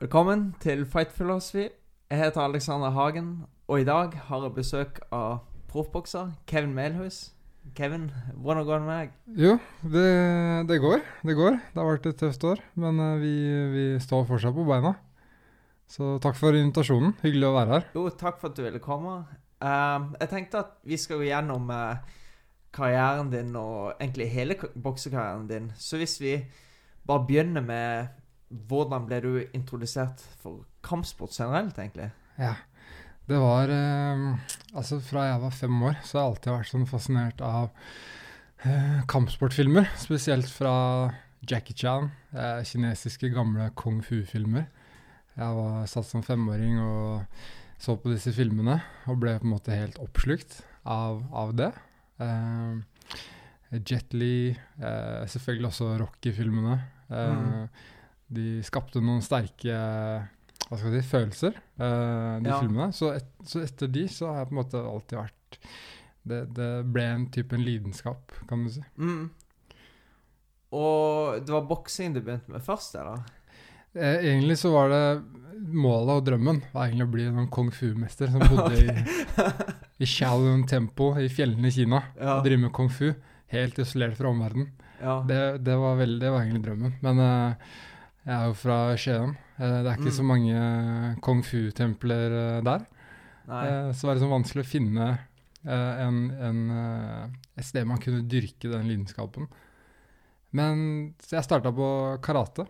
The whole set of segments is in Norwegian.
Velkommen til Fight Philosophy. Jeg heter Alexander Hagen, og i dag har jeg besøk av proffbokser Kevin Melhus. Kevin, hvordan går det med deg? Jo, det, det går. Det går. Det har vært et tøft år, men eh, vi, vi står fortsatt på beina. Så takk for invitasjonen. Hyggelig å være her. Jo, takk for at du ville komme. Uh, jeg tenkte at vi skal gå gjennom uh, karrieren din, og egentlig hele boksekarrieren din. Så hvis vi bare begynner med hvordan ble du introdusert for kampsport generelt, egentlig? Ja. Det var eh, Altså, fra jeg var fem år, så har jeg alltid vært sånn fascinert av eh, kampsportfilmer. Spesielt fra Jackie Chan, eh, kinesiske gamle kung fu-filmer. Jeg var satt som femåring og så på disse filmene, og ble på en måte helt oppslukt av, av det. Eh, Jet Li, eh, selvfølgelig også Rocky-filmene. Eh, Mm. De skapte noen sterke hva skal jeg si, følelser, uh, de Ja. filmene. Så, et, så etter de så har jeg på en måte alltid vært Det, det ble en type en lidenskap, kan du si. Mm. Og det var boksing du begynte med først, eller? Eh, egentlig så var det målet og drømmen var egentlig å bli en kung fu-mester som bodde i, i Shaolin Temple i fjellene i Kina Ja. og drive med kung fu. Helt isolert fra omverdenen. ja. Det, det, var veldig, det var egentlig drømmen. Men eh, jeg er jo fra Skien. Eh, det er ikke Mm. så mange kung fu-templer eh, der. Nei. Eh, så var det sånn vanskelig å finne eh, en, en, eh, et sted man kunne dyrke den lidenskapen. Men så jeg starta på karate.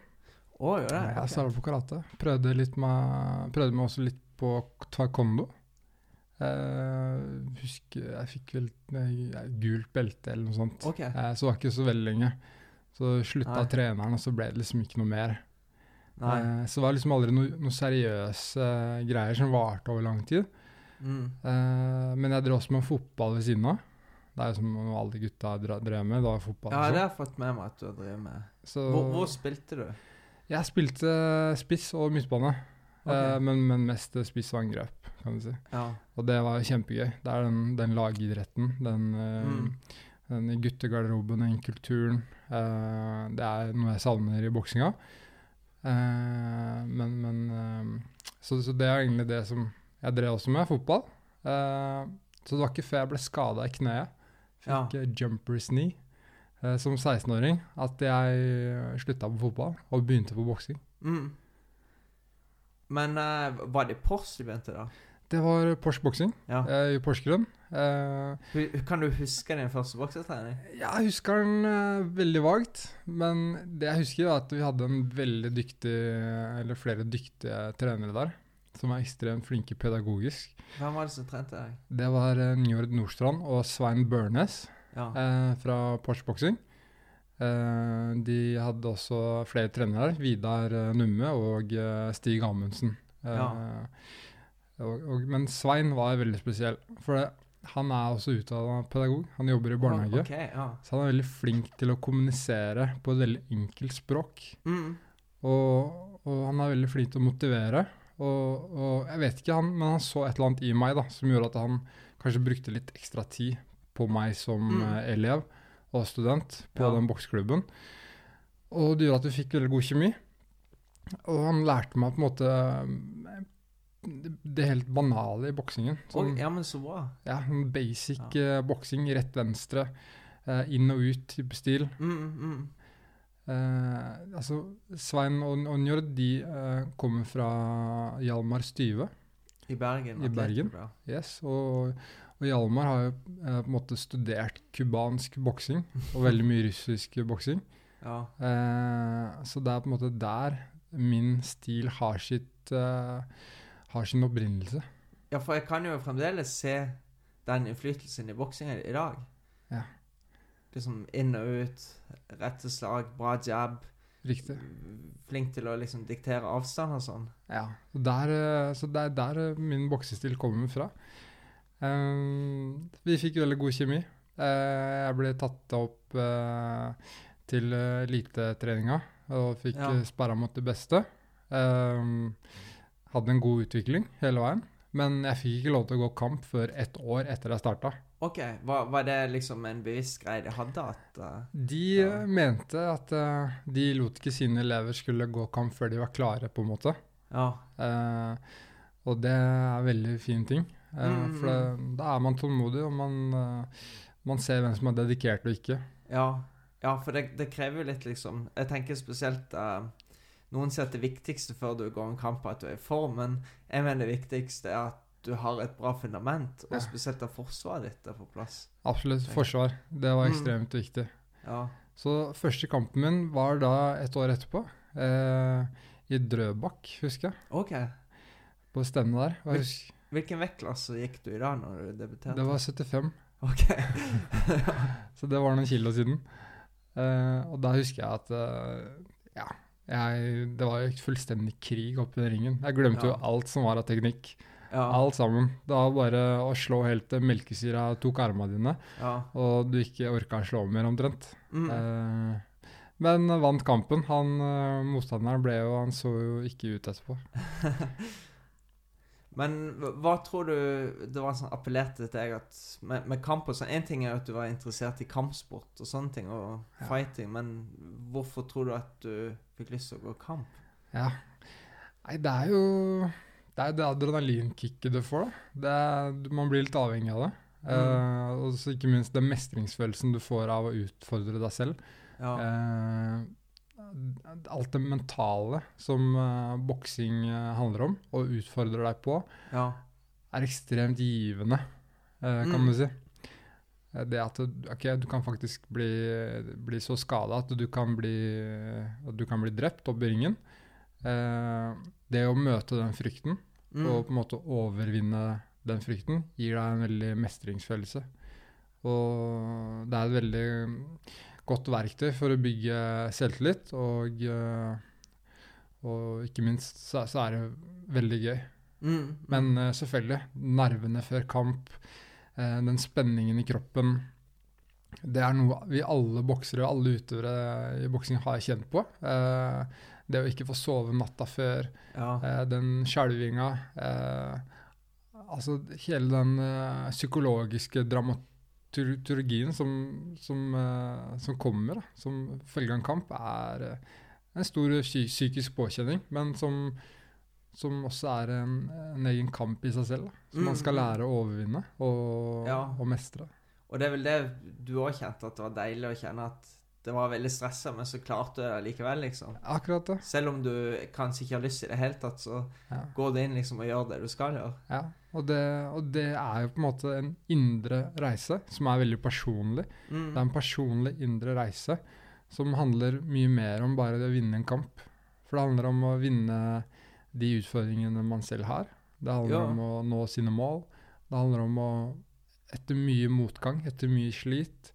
Å, gjør det? Jeg starta på karate. Prøvde, litt med, prøvde meg også litt på taekwondo. Eh, husker jeg fikk vel eh, gult belte eller noe sånt. Okay. Eh, så det var ikke så veldig lenge. Så slutta Nei. treneren, og så ble det liksom ikke noe mer. Eh, så det var liksom aldri noen noe seriøse greier som varte over lang tid. Mm. Uh, men jeg drev også med fotball ved siden av. Det er jo som alle gutta drev med. Det var fotball. Ja, det sånn. har jeg fått med meg at du har drevet med. Så Hvor, hvor spilte du? jeg spilte spiss og midtbane, Okay. Uh, men, men mest spiss og angrep, kan du si. Ja. Og det var kjempegøy. Det er den, den lagidretten, den, eh, Mm. den guttegarderoben, den kulturen. eh, det er noe jeg savner i boksinga. Eh, men men uh, så, så det er egentlig det som Jeg drev også med fotball. Uh, så det var ikke før jeg ble skada i kneet, fikk ja. jumpers knee som 16-åring, at jeg slutta på fotball og begynte på boksing. Mm. Men var det Porsche du begynte da? Det var Porsche boksing Ja. i Porsgrunn. Hu- Kan du huske din første boksetrening? Ja, jeg husker den uh, veldig vagt, men det jeg husker er at vi hadde en veldig dyktig, eller flere dyktige trenere der, som er ekstremt flinke pedagogisk. Hvem var det som trente deg? Det var uh, Njord Nordstrand og Svein Børnes Ja. uh, fra Porsche Boxing. De hadde også flere trenere, Vidar eh, Numme og Stig Amundsen. Ja. og, og, men Svein var veldig spesiell, for det, han er også utdanna pedagog. Han jobber i barnehage. Ok, ja. Så han er veldig flink til å kommunisere på et veldig enkelt språk. Mm. Og, og han er veldig flink til å motivere. Og, og jeg vet ikke, han, men han så et eller annet i meg da, som gjorde at han kanskje brukte litt ekstra tid på meg som Mm. eh, elev og student på Ja. den bokseklubben. Og det gjorde at vi fikk veldig god kjemi. Og han lærte meg på en måte det, helt banale i boksingen. Sånn- ja, men så bra. ja, Basic basic Uh, boksing, rett venstre, uh, inn og ut type stil. Mm, mm. Uh, altså, Svein og, og Njord de eh, kommer fra Hjalmar Styve, I Bergen. I Bergen. yes, og, og Hjalmar har jo eh, på en måte studert cubansk boksing, og veldig mye russisk boksing. ja. Eh, så det er på en måte der min stil har sitt eh, har sin opprinnelse. Ja, for jeg kan jo fremdeles se den innflytelsen i boksingen i dag. Ja. Liksom inn og ut, rette slag, bra jab. Riktig. Flink til å liksom diktere avstand og sånn. Ja, der, eh, så det er der eh, min boksestil kommer fra. Um, vi fikk veldig god kjemi. Uh, jeg ble tatt opp uh, til elitetreninga og fikk Ja. sperra mot det beste. Eh, hadde en god utvikling hele veien, men jeg fikk ikke lov til å gå kamp før ett år etter jeg starta. Ok, var, var det liksom en bevisst greie de hadde at uh, De Ja. eh, mente at uh, de lot ikke sine elever skulle gå kamp før de var klare, på en måte. Ja. Uh, og det er en veldig fin ting. Eh, Mm, for det, da er man tålmodig, og man, man ser hvem som er dedikert og ikke. Ja, ja for det, det krever jo litt, liksom Jeg tenker spesielt eh, Noen sier at det viktigste før du går en kamp, er at du er i form, men jeg mener det viktigste er at du har et bra fundament, og spesielt at forsvaret ditt er på plass. Absolutt. Forsvar. Det var Mm. ekstremt viktig. Ja. Så første kampen min var da et år etterpå. Eh, I Drøbak, husker jeg. OK. På stevnet der. Hvil husker, Hvilken vektklasse gikk du i da når du debuterte? det var 75, OK. så det var noen kilo siden. Eh, og da husker jeg at eh, Ja. Jeg, det var jo fullstendig krig oppe i den ringen. Jeg glemte jo alt som var av teknikk. Ja. Alt sammen. Det var bare å slå helt til melkesyra tok armene dine, ja. og du ikke orka å slå mer, omtrent. Mm. Eh, men vant kampen. Han eh, Motstanderen ble jo Han så jo ikke ut etterpå. Men hva- tror du det var som appellerte til deg at med, med kamp og sånn En ting er at du var interessert i kampsport og sånne ting, og Ja. fighting, men hvorfor tror du at du fikk lyst til å gå kamp? Ja. Nei, det er jo Det er det adrenalinkicket du får, da. Det man blir litt avhengig av det. Eh, og så ikke minst den mestringsfølelsen du får av å utfordre deg selv. Ja. Eh, alt det mentale som uh, boksing eh, handler om, og utfordrer deg på, ja. er ekstremt givende, uh, kan Mm. du si. Det at du- du kan faktisk bli, bli så skada at du kan bli, at du kan bli drept opp i ringen. Uh, det å møte den frykten Mm. og på en måte overvinne den frykten gir deg en veldig mestringsfølelse. Og det er et veldig godt verktøy for å bygge selvtillit, og, eh, og ikke minst så, så er det veldig gøy. Mm. Men eh, selvfølgelig, nervene før kamp, eh, den spenningen i kroppen Det er noe vi alle boksere og alle utøvere i boksing har kjent på. Eh, det å ikke få sove natta før, Ja. eh, den skjelvinga eh, Altså hele den psykologiske psykologiske dramaturgien som, som, eh, som kommer da, som følge av en kamp, er eh, en stor psykisk påkjenning, men som, som også er en, en egen kamp i seg selv. Da, som man skal Mm, mm. lære å overvinne og, Ja. og mestre. Og det er vel det du òg kjente, at det var deilig å kjenne at det var veldig stressa, men så klarte det likevel, liksom. Akkurat det. Selv om du kanskje ikke har lyst i det hele tatt, så Ja. går du inn liksom og gjør det du skal gjøre. Ja, og det, og det er jo på en måte en indre reise som er veldig personlig. Mm. Det er en personlig indre reise som handler mye mer om bare det å vinne en kamp. For det handler om å vinne de utfordringene man selv har. Det handler Ja. om å nå sine mål. Det handler om å Etter mye motgang, etter mye slit,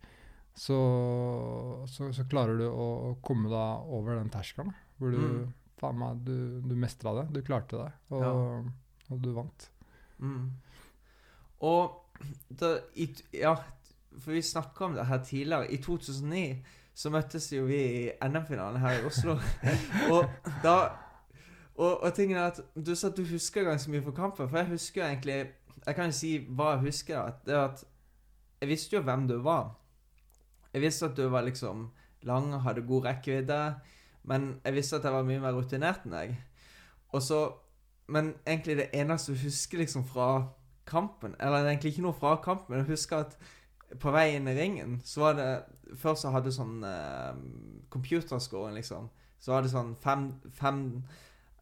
så, så, så klarer du å, komme deg over den terskelen. Hvor du Mm. Faen meg, du, du mestra det. Du klarte det. Og, og du vant. Mm. Og da, i, Ja, for vi snakka om det her tidligere. I 2009 så møttes jo vi i NM-finalen her i Oslo. og da og, og tingen er at Du sa at du husker ganske mye fra kampen. For jeg husker jo egentlig Jeg kan jo si hva jeg husker. At det var at Jeg visste jo hvem du var. Jeg visste at du var liksom lang og hadde god rekkevidde. Men jeg visste at jeg var mye mer rutinert enn deg. Og så Men egentlig det eneste du husker liksom fra kampen Eller er egentlig ikke noe fra kampen, men jeg husker at på vei inn i ringen, så var det Før så hadde sånn uh, computerscoren, liksom. Så var det sånn fem, fem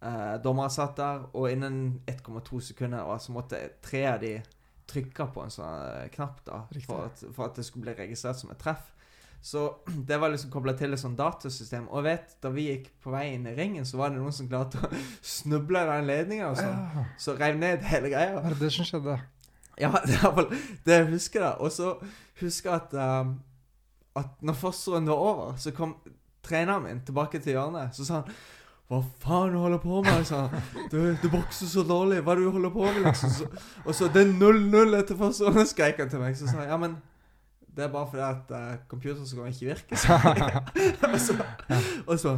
uh, dommere satt der, og innen 1,2 sekunder og så måtte tre av de trykke på en sånn eh, knapp da for at, for at det skulle bli registrert som et treff. Så det var liksom kobla til et sånt datasystem. Og vet, da vi gikk på vei inn i ringen, så var det noen som klarte å snuble i den ledninga og sånn. Ja, Så rev ned hele greia. hva er det som skjedde? Ja, det er det jeg husker. da Og så husker jeg at um, At når første var over, så kom treneren min tilbake til hjørnet. Så sa han hva faen du holder på med? sa han. Du, du bokser så dårlig. Hva er det du holder på med? liksom? Så, og så Det er 0-0 etter runde, skrek han til meg. Så sa jeg ja, men det er bare fordi at uh, skal ikke virker. Så. og så, og så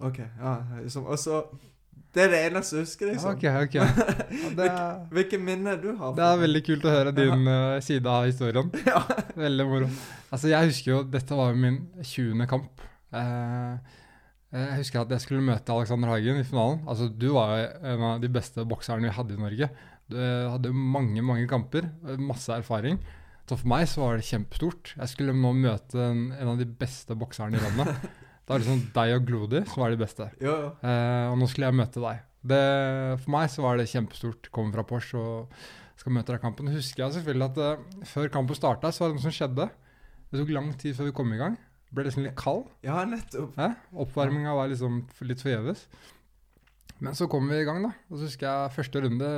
OK. Ja, liksom. Og så Det er det eneste jeg husker, liksom. Ok, ok. Ja, det, Hvilke minner du har? det er veldig kult å høre din uh, side av historien. Ja. Veldig moro. Altså, jeg husker jo Dette var jo min 20. kamp. Eh, Jeg husker at jeg skulle møte Alexander Hagen i finalen. Altså, Du var jo en av de beste bokserne vi hadde i Norge. Du hadde mange mange kamper, masse erfaring. Så for meg så var det kjempestort. Jeg skulle nå møte en, en av de beste bokserne i landet. Det var liksom deg og Glody som var de beste. Ja, ja. Eh, og nå skulle jeg møte deg. Det, for meg så var det kjempestort. Kommer fra Porsche og skal møte deg i kampen. Husker jeg selvfølgelig at uh, før kampen starta, så var det noe som skjedde. Det tok lang tid før vi kom i gang. Ble liksom litt kald. Ja, nettopp. Eh? Oppvarminga var liksom litt forgjeves. Men så kom vi i gang, da. Og så husker jeg første runde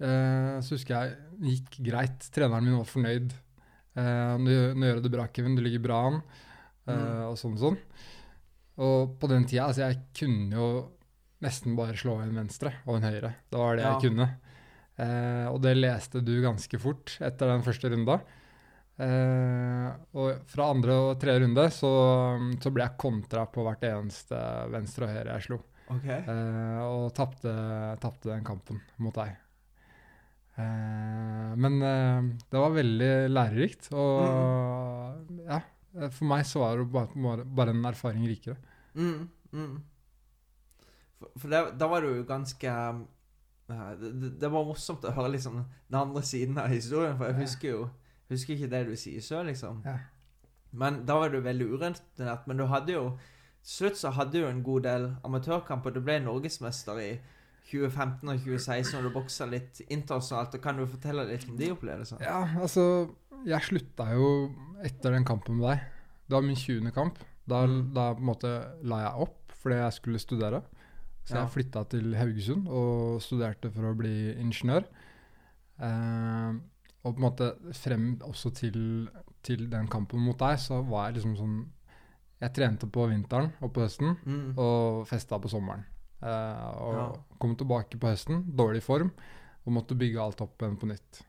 Så husker jeg gikk greit. Treneren min var fornøyd. Eh, nå, gjør- du det bra, Kevin. Du ligger bra an. Eh, Mm. Og sånn og sånn. Og på den tida, altså jeg kunne jo nesten bare slå en venstre og en høyre. Det var det Ja. jeg kunne. Eh, og det leste du ganske fort etter den første runda. Eh, og fra andre og tredje runde så, så ble jeg kontra på hvert eneste venstre og høyre jeg slo. Ok. Eh, og tapte den kampen mot deg. Eh, men eh, det var veldig lærerikt, og ja. For meg så var det bare, bare, en erfaring rikere. Mm, mm. For, for det, da var du jo ganske eh, det, det- det var morsomt å høre liksom den andre siden av historien, for jeg Ja. husker jo husker ikke det du sier sjøl, liksom. Ja. Men da var du veldig urutinert. Men du hadde jo Til slutt så hadde du en god del amatørkamper. Du ble norgesmester i 2015 og 2016, når du boksa litt internasjonalt. Og Kan du fortelle litt om de opplevelsene? Ja, altså Jeg slutta jo etter den kampen med deg. Det var min 20. kamp. Da, Mm. da på en måte la jeg opp fordi jeg skulle studere. Så Ja. jeg flytta til Haugesund og studerte for å bli ingeniør. Eh, og på en måte frem også til, til den kampen mot deg, så var jeg liksom sånn Jeg trente på vinteren og på høsten, Mm. og festa på sommeren. Eh, og Ja. kom tilbake på høsten, dårlig form, og måtte bygge alt opp igjen på nytt.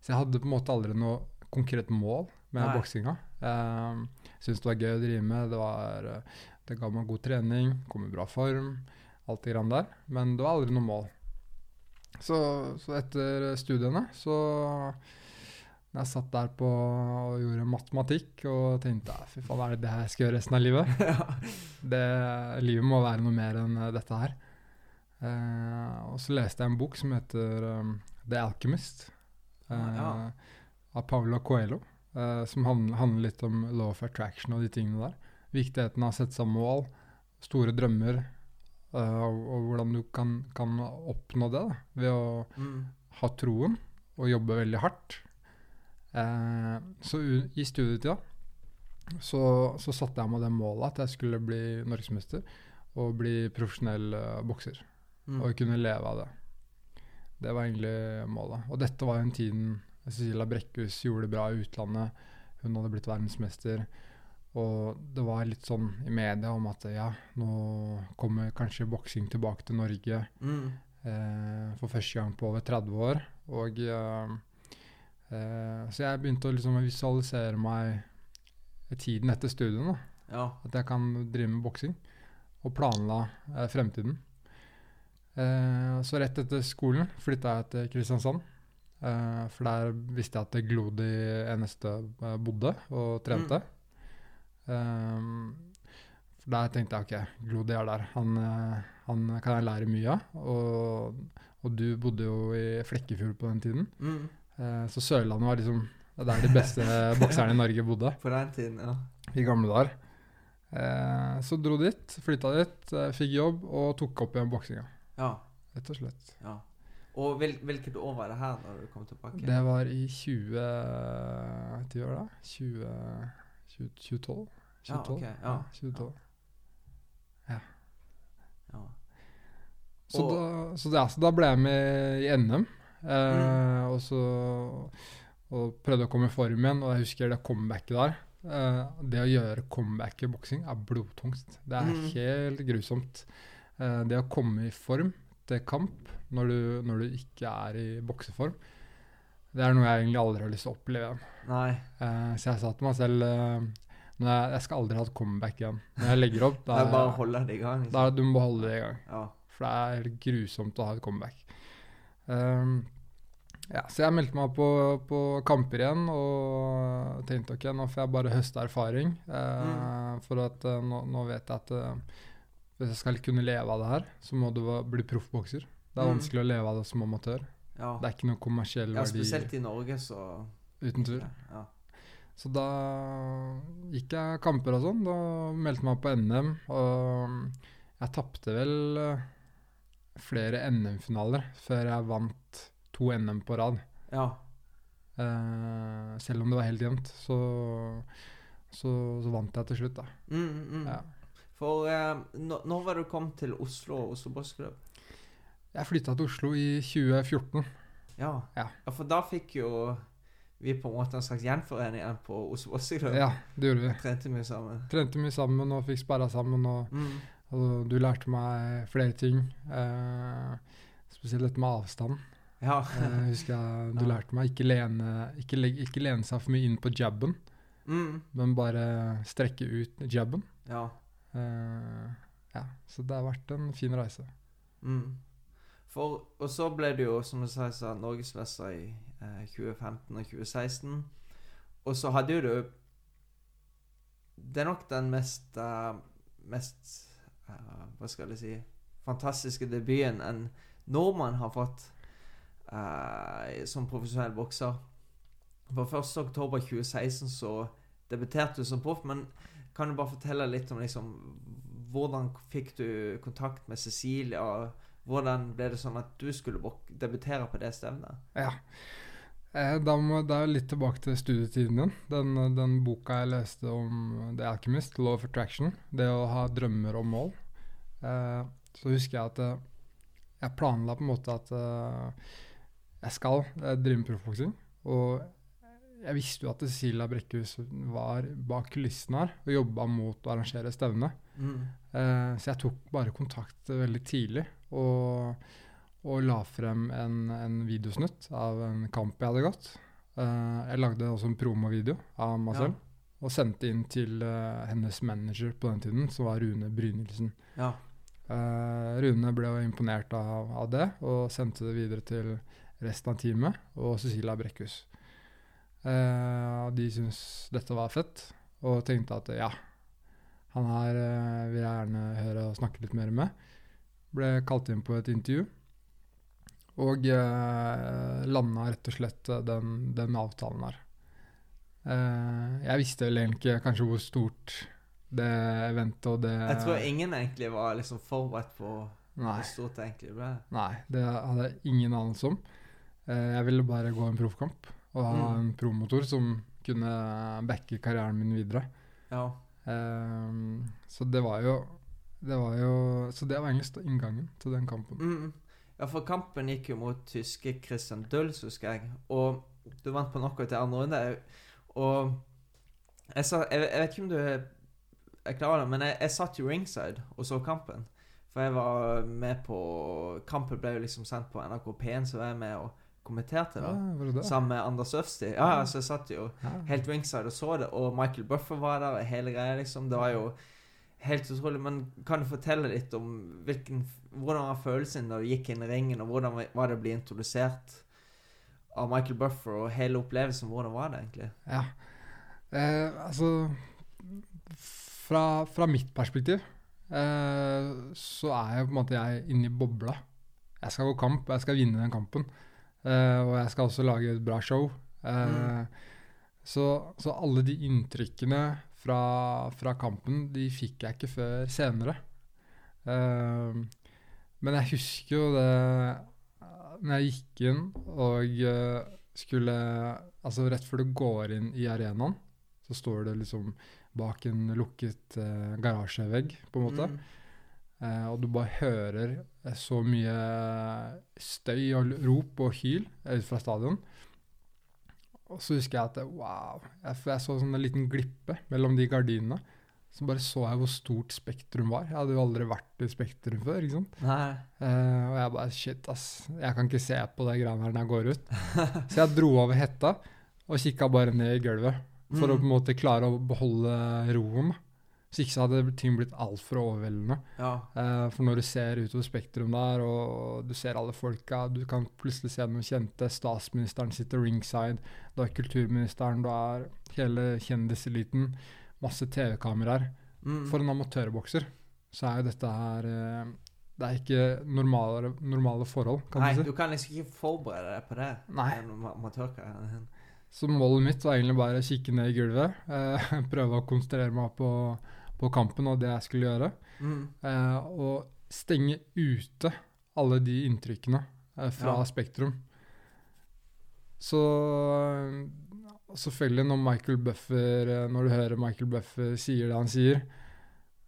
Så jeg hadde på en måte aldri noe konkret mål med boksinga. Uh, Syntes det var gøy å drive med. Det, var, eh, det ga meg god trening, kom i bra form, alt det grann der. Men det var aldri noe mål. Så, så etter studiene så jeg satt der på og gjorde matematikk og tenkte "Ja, fy faen, er det det jeg skal gjøre resten av livet? det, livet må være noe mer enn eh, dette her. Uh, og så leste jeg en bok som heter um, The Alchemist uh, ja. av Paula Coelho. Uh, som handler, handler litt om law of attraction og de tingene der. Viktigheten av å sette seg mål, store drømmer, og, og hvordan du kan, kan oppnå det da, ved å Mm. ha troen og jobbe veldig hardt. Eh, så i studietida så, så satte jeg meg det målet at jeg skulle bli norgesmester og bli profesjonell eh, bokser. Mm. Og kunne leve av det. Det var egentlig målet. Og dette var jo en tiden Cecilia Brekkhus gjorde det bra i utlandet. Hun hadde blitt verdensmester. Og det var litt sånn i media om at ja, nå kommer kanskje boksing tilbake til Norge Mm. eh, for første gang på over 30 år. Og eh, eh, Så jeg begynte å liksom visualisere meg tiden etter studiene. Ja. At jeg kan drive med boksing. Og planla uh, fremtiden. Uh, så rett etter skolen flytta jeg til Kristiansand. For der visste jeg at Glodi eneste bodde og trente. Eh, for der tenkte jeg ok, Glodi er der. Han, han kan jeg lære mye av. Og, og du bodde jo i Flekkefjord på den tiden. Mm. Eh, så Sørlandet var liksom det er der de beste bokserne i Norge bodde På den tiden, ja. i gamle dager. Eh, så dro dit, flytta dit, eh, fikk jobb og tok opp igjen boksinga. Ja. Rett og slett. ja. Og hvil, hvilket år var det her da du kom tilbake? Det var i 20 Ti år, da? 20, 20, 2012? 2012? Ja, ok, ja. 2012. ja. Så, da, så, ja, så da ble jeg med i NM. Eh, Mm. og så og prøvde å komme i form igjen, og jeg husker det comebacket der. Eh, det å gjøre comeback i boksing er blodtungst. Det er Mm. helt grusomt. Eh, det å komme i form til kamp når du, når du ikke er i bokseform, det er noe jeg egentlig aldri har lyst til å oppleve igjen. Eh, så jeg sa til meg selv jeg, jeg skal aldri ha et comeback igjen. Når jeg legger opp, da, bare det i gang. da du må holde det i gang. Ja. For det er helt grusomt å ha et comeback. Ehm, Ja, så jeg meldte meg på, på kamper igjen og tenkte ok, nå får jeg bare høste erfaring. Eh, Mm. For at eh, nå, nå vet jeg at eh, hvis jeg skal kunne leve av det her, så må du bli proffbokser. Det er Mm. vanskelig å leve av det som amatør. Ja. Det er ikke noe kommersiell ja, verdi spesielt i Norge, så uten tvil. Ja. Så da gikk jeg kamper og sånn. Da meldte jeg meg på NM, og jeg tapte vel flere NM-finaler før jeg vant to NM på rad. ja. Uh, selv om det var helt jevnt, så, så, så vant jeg til slutt, da. Mm, mm. Ja. For uh, når, når var du kommet til Oslo og Oslo Bossklubb? Jeg flytta til Oslo i 2014. Ja. Ja. For da fikk jo vi på en måte en slags gjenforening igjen på Oslo Bossklubb. Ja, det gjorde vi. Trente mye sammen. Trente mye sammen og fikk sperra sammen. Og, Mm. Og du lærte meg flere ting. Eh, spesielt dette med avstand. Ja. Eh, husker jeg du Ja. lærte meg ikke lene, ikke, ikke lene seg for mye inn på jabben, Mm. men bare strekke ut jabben. Ja. Eh, ja, så det har vært en fin reise. Mm. For, og så ble du jo, som du sa norgesmester i eh, 2015 og 2016. Og så hadde jo du Det er nok den mest uh, Mest eh, Hva skal jeg si Fantastiske debuten en nordmann har fått uh, som profesjonell bokser. For 1.10.2016 så debuterte du som proff, men kan du bare fortelle litt om liksom Hvordan fikk du kontakt med Cecilia? Hvordan ble det sånn at du skulle debutere på det stevnet? Ja. Eh, da må, det er litt tilbake til studietiden din. Den, den boka jeg leste om The Alchemist, Law of Attraction, det å ha drømmer og mål. Eh, så husker jeg at eh, jeg planla på en måte at eh, jeg skal eh, drive med proffboksing. Og jeg visste jo at Cecilia Brekkhus var bak kulissene her og jobba mot å arrangere stevne. Mm. Eh, så jeg tok bare kontakt veldig tidlig og, og la frem en, en videosnutt av en kamp jeg hadde gått. Uh, jeg lagde også en promovideo av meg Ja. selv og sendte inn til uh, hennes manager på den tiden, som var Rune Brynildsen. Ja. Uh, Rune ble jo imponert av, av det og sendte det videre til resten av teamet og Cecilia Brekkhus. De syntes dette var fett og tenkte at ja, han her vil jeg gjerne høre og snakke litt mer med. Ble kalt inn på et intervju. Og eh, landa rett og slett eh, den, den avtalen her. Eh, jeg visste vel egentlig ikke kanskje hvor stort det eventet og det Jeg tror ingen egentlig var liksom forberedt på Nei. hvor stort det egentlig ble. Nei, det hadde jeg ingen anelse om. Eh, jeg ville bare gå en proffkamp og ha Mm. en promotor som kunne backe karrieren min videre. Ja. Eh, så det var jo det var jo Så det var egentlig inngangen til den kampen. Mm. Ja, for kampen gikk jo mot tyske Christian Dulls, husker jeg. Og du vant på knockout i andre runde. Og jeg, sa, jeg, jeg vet ikke om du er klar over det, men jeg, jeg satt jo ringside og så kampen. For jeg var med på Kampen ble jo liksom sendt på NRK P1, så var jeg med og kommenterte Ja, det. Sammen med Anders Øfsti. Ja, så jeg satt jo Ja. helt ringside og så det. Og Michael Buffer var der, og hele greia, liksom. Det var jo helt utrolig. Men kan du fortelle litt om hvilken, hvordan var følelsen da du gikk inn i ringen, og hvordan var det å bli introdusert av Michael Buffer, og hele opplevelsen? Hvordan var det egentlig? Ja. Eh, altså fra, fra mitt perspektiv eh, så er jeg på en måte jeg inne i bobla. Jeg skal gå kamp, og jeg skal vinne den kampen. Eh, og jeg skal også lage et bra show. Eh, Mm. så, så alle de inntrykkene fra, fra kampen, de fikk jeg ikke før senere. Eh, men jeg husker jo det når jeg gikk inn og eh, skulle Altså rett før du går inn i arenaen, så står det liksom bak en lukket uh, garasjevegg, på en måte. Mm. Uh, og du bare hører så mye støy og rop og hyl ut fra stadion. Og så husker jeg at wow, jeg, jeg så sånn en liten glippe mellom de gardinene. Så bare så jeg hvor stort Spektrum var. Jeg hadde jo aldri vært i Spektrum før. ikke sant? Nei. Uh, og jeg bare shit, ass. Jeg kan ikke se på det greiene her når jeg går ut. Så jeg dro over hetta og kikka bare ned i gulvet. For å på en Mm. måte klare å beholde roen. Så Hvis ikke så hadde ting blitt altfor overveldende. Ja. Uh, for når du ser utover Spektrum der, og du ser alle folka, du kan plutselig se noen kjente. Statsministeren sitter ringside, du har kulturministeren, du har hele kjendiseliten. Masse TV-kameraer. Mm. For en amatørbokser så er jo dette her eh, Det er ikke normale, normale forhold, kan Nei, du si. Nei, du kan liksom ikke forberede deg på det. Nei. Så målet mitt var egentlig bare å kikke ned i gulvet. Eh, prøve å konsentrere meg på, på kampen og det jeg skulle gjøre. Mm. Eh, og stenge ute alle de inntrykkene eh, fra Ja. Spektrum. Så eh, selvfølgelig, når Michael Buffer eh, Når du hører Michael Buffer sier det han sier,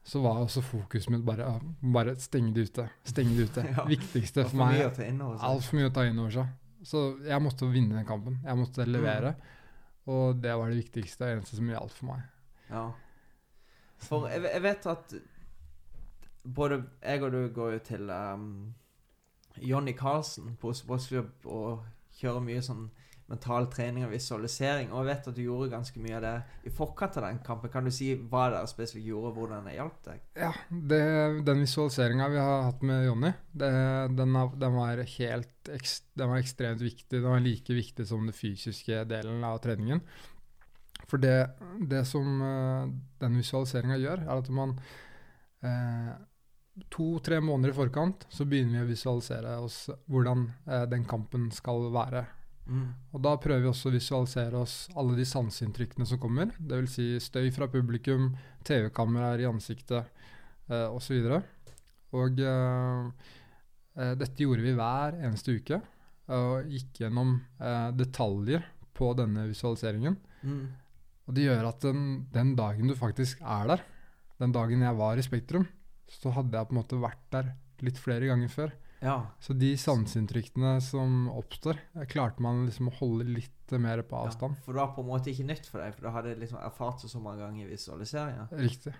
så var også fokuset mitt bare, ja, bare stenge det ute. Stenge det ute. Ja. Viktigste for meg. Altfor mye å ta inn over seg. Så jeg måtte vinne den kampen. Jeg måtte levere. Og det var det viktigste og eneste som gjaldt for meg. Ja. For jeg, jeg vet at både jeg og du går jo til um, Johnny Carlsen på Oslo Boksklubb og kjører mye sånn mental trening og visualisering. Og jeg vet at du gjorde ganske mye av det i forkant av den kampen. Kan du si hva dere spesifikt gjorde, og hvordan det hjalp deg? Ja, det, den visualiseringa vi har hatt med Jonny, den, den, var den var ekstremt viktig. Den var like viktig som den fysiske delen av treningen. For det, det som eh, den visualiseringa gjør, er at man eh, To-tre måneder i forkant så begynner vi å visualisere oss hvordan eh, den kampen skal være. Mm. Og da prøver vi også å visualisere oss alle de sanseinntrykkene som kommer. Dvs. Si støy fra publikum, TV-kameraer i ansiktet eh, osv. Og eh, eh, dette gjorde vi hver eneste uke. Og gikk gjennom eh, detaljer på denne visualiseringen. Mm. Og det gjør at den, den dagen du faktisk er der, den dagen jeg var i Spektrum, så hadde jeg på en måte vært der litt flere ganger før. Ja. Så de sanseinntrykkene som oppstår, klarte man liksom å holde litt mer på ja. avstand. For det var på en måte ikke nytt for deg, for du hadde liksom erfart det så mange ganger i visualiseringa. Riktig.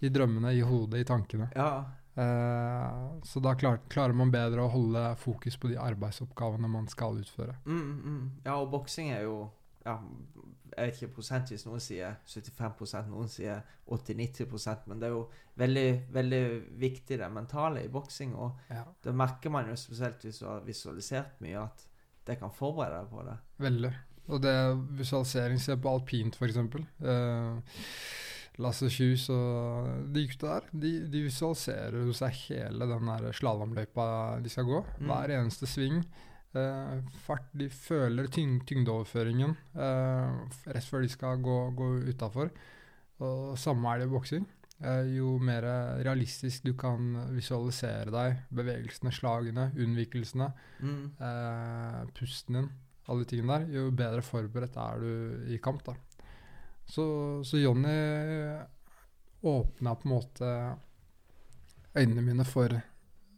I drømmene, i hodet, i tankene. Ja. Eh, så da klar, klarer man bedre å holde fokus på de arbeidsoppgavene man skal utføre. Mm, mm. Ja, og boksing er jo ja, Jeg vet ikke prosentvis. Noen sier 75% noen sier 80-90% men det er jo veldig, veldig viktig det mentale i boksing. Og Ja. det merker man jo spesielt hvis du har visualisert mye, at det kan forberede deg på det. Veldig. Og det er visualisering Se på alpint, eksempel. Eh, Lasse Kjus og de gutta der, de, de visualiserer jo seg hele den slalåmløypa de skal gå. Mm. Hver eneste sving. Eh, fart, de føler tyng, tyngdeoverføringen eh, rett før de skal gå, gå utafor. Og samme er det i boksing. Eh, jo mer realistisk du kan visualisere deg, bevegelsene, slagene, unnvikelsene, Mm. eh, pusten din, alle de tingene der, jo bedre forberedt er du i kamp. da. Så, så Jonny åpna på en måte øynene mine for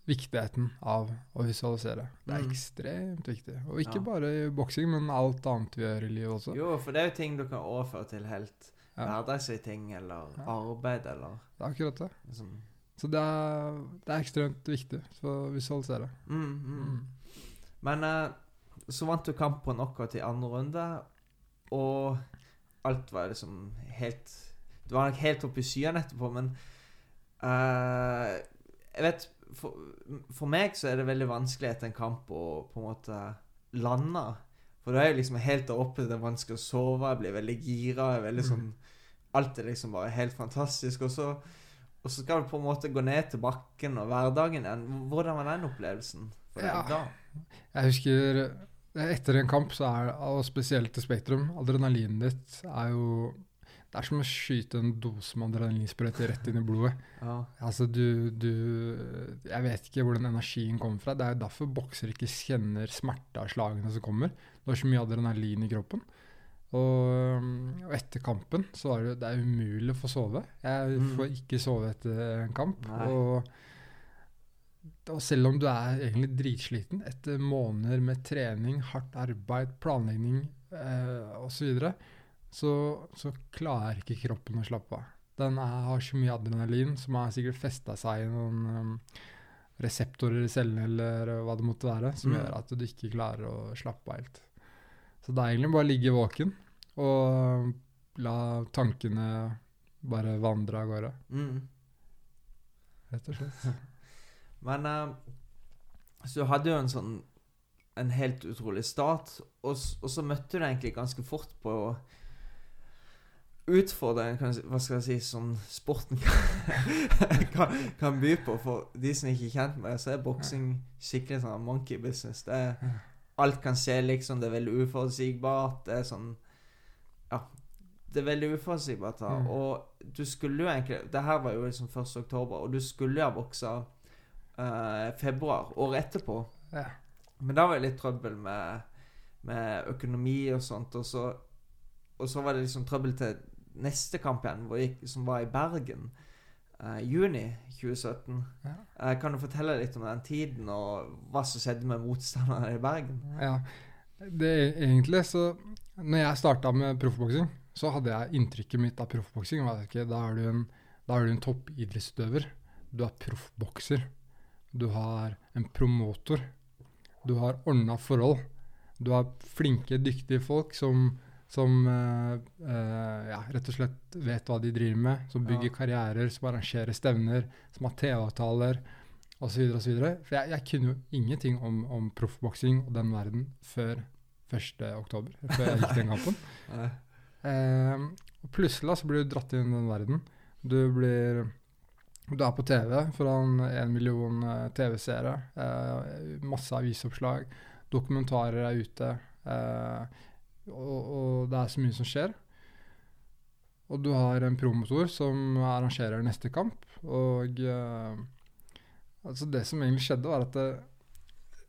viktigheten av å visualisere. Det er Mm. ekstremt viktig. Og ikke Ja. bare i boksing, men alt annet vi gjør i livet også. Jo, for det er jo ting du kan overføre til helt Ja. hverdagslige ting, eller Ja. arbeid, eller Det er akkurat det. liksom Så det er, det er ekstremt viktig for å visualisere. mm, mm. Mm. Men uh, så vant du kamp på knockout i andre runde, og alt var liksom helt Du var nok helt oppe i skyene etterpå, men uh, Jeg vet for, for meg så er det veldig vanskelig etter en kamp å på en måte lande. For da er jeg liksom helt der oppe, det er vanskelig å sove, jeg blir veldig gira. Jeg er veldig sånn Alt er liksom bare helt fantastisk. Og så, og så skal du på en måte gå ned til bakken og hverdagen igjen. Hvordan var den opplevelsen for deg Ja. da? Jeg husker etter en kamp, så er og spesielt til Spektrum, adrenalinet ditt er jo Det er som å skyte en dose med adrenalinsprøyte rett inn i blodet. Ja. Altså, du, du Jeg vet ikke hvor den energien kommer fra. Det er jo derfor boksere ikke kjenner smerte av slagene som kommer. Du har så mye adrenalin i kroppen. Og, og etter kampen så var det, det er umulig å få sove. Jeg Mm. får ikke sove etter en kamp. Og, og selv om du er egentlig dritsliten etter måneder med trening, hardt arbeid, planlegging eh, osv., så, så klarer ikke kroppen å slappe av. Den er, har så mye adrenalin som har sikkert festa seg i noen um, reseptorer i cellene eller hva det måtte være, som Mm. gjør at du ikke klarer å slappe av helt. Så det er egentlig bare å ligge våken og la tankene bare vandre av gårde. Mm. Rett og slett. Men uh, Så hadde jo en sånn En helt utrolig start, og, og så møtte du egentlig ganske fort på utfordringen, kan hva skal jeg si, som sporten kan, kan, kan by på. For de som ikke er kjent med det, så er boksing skikkelig sånn monkey business. Det er, alt kan skje, liksom. Det er veldig uforutsigbart. Det er sånn Ja. Det er veldig uforutsigbart. Mm. Og du skulle jo egentlig Det her var jo liksom 1. oktober, og du skulle jo ha boksa eh, februar, året etterpå. Ja. Men da var det litt trøbbel med, med økonomi og sånt. Og så, og så var det liksom trøbbel til neste kamp igjen, hvor jeg, som var i Bergen. Uh, juni 2017. Ja. Uh, kan du fortelle litt om den tiden, og hva som skjedde med motstanderne i Bergen? Ja, det egentlig så Når jeg starta med proffboksing, så hadde jeg inntrykket mitt av proffboksing da er du en, er du en toppidrettsutøver. Du er proffbokser. Du har en promotor. Du har ordna forhold. Du har flinke, dyktige folk som, som uh, ja, rett og slett vet hva de driver med. Som bygger Ja. karrierer, som arrangerer stevner, som har TV-avtaler osv. osv. For jeg, jeg kunne jo ingenting om, om proffboksing og den verden før 1. oktober, før jeg gikk den kampen. Eh, plutselig så blir du dratt inn i den verden. Du blir Du er på TV foran en million eh, TV-seere. Uh, masse avisoppslag. Dokumentarer er ute. Eh, og, og det er så mye som skjer. Og du har en promotor som arrangerer neste kamp. Og eh, altså det som egentlig skjedde, var at det,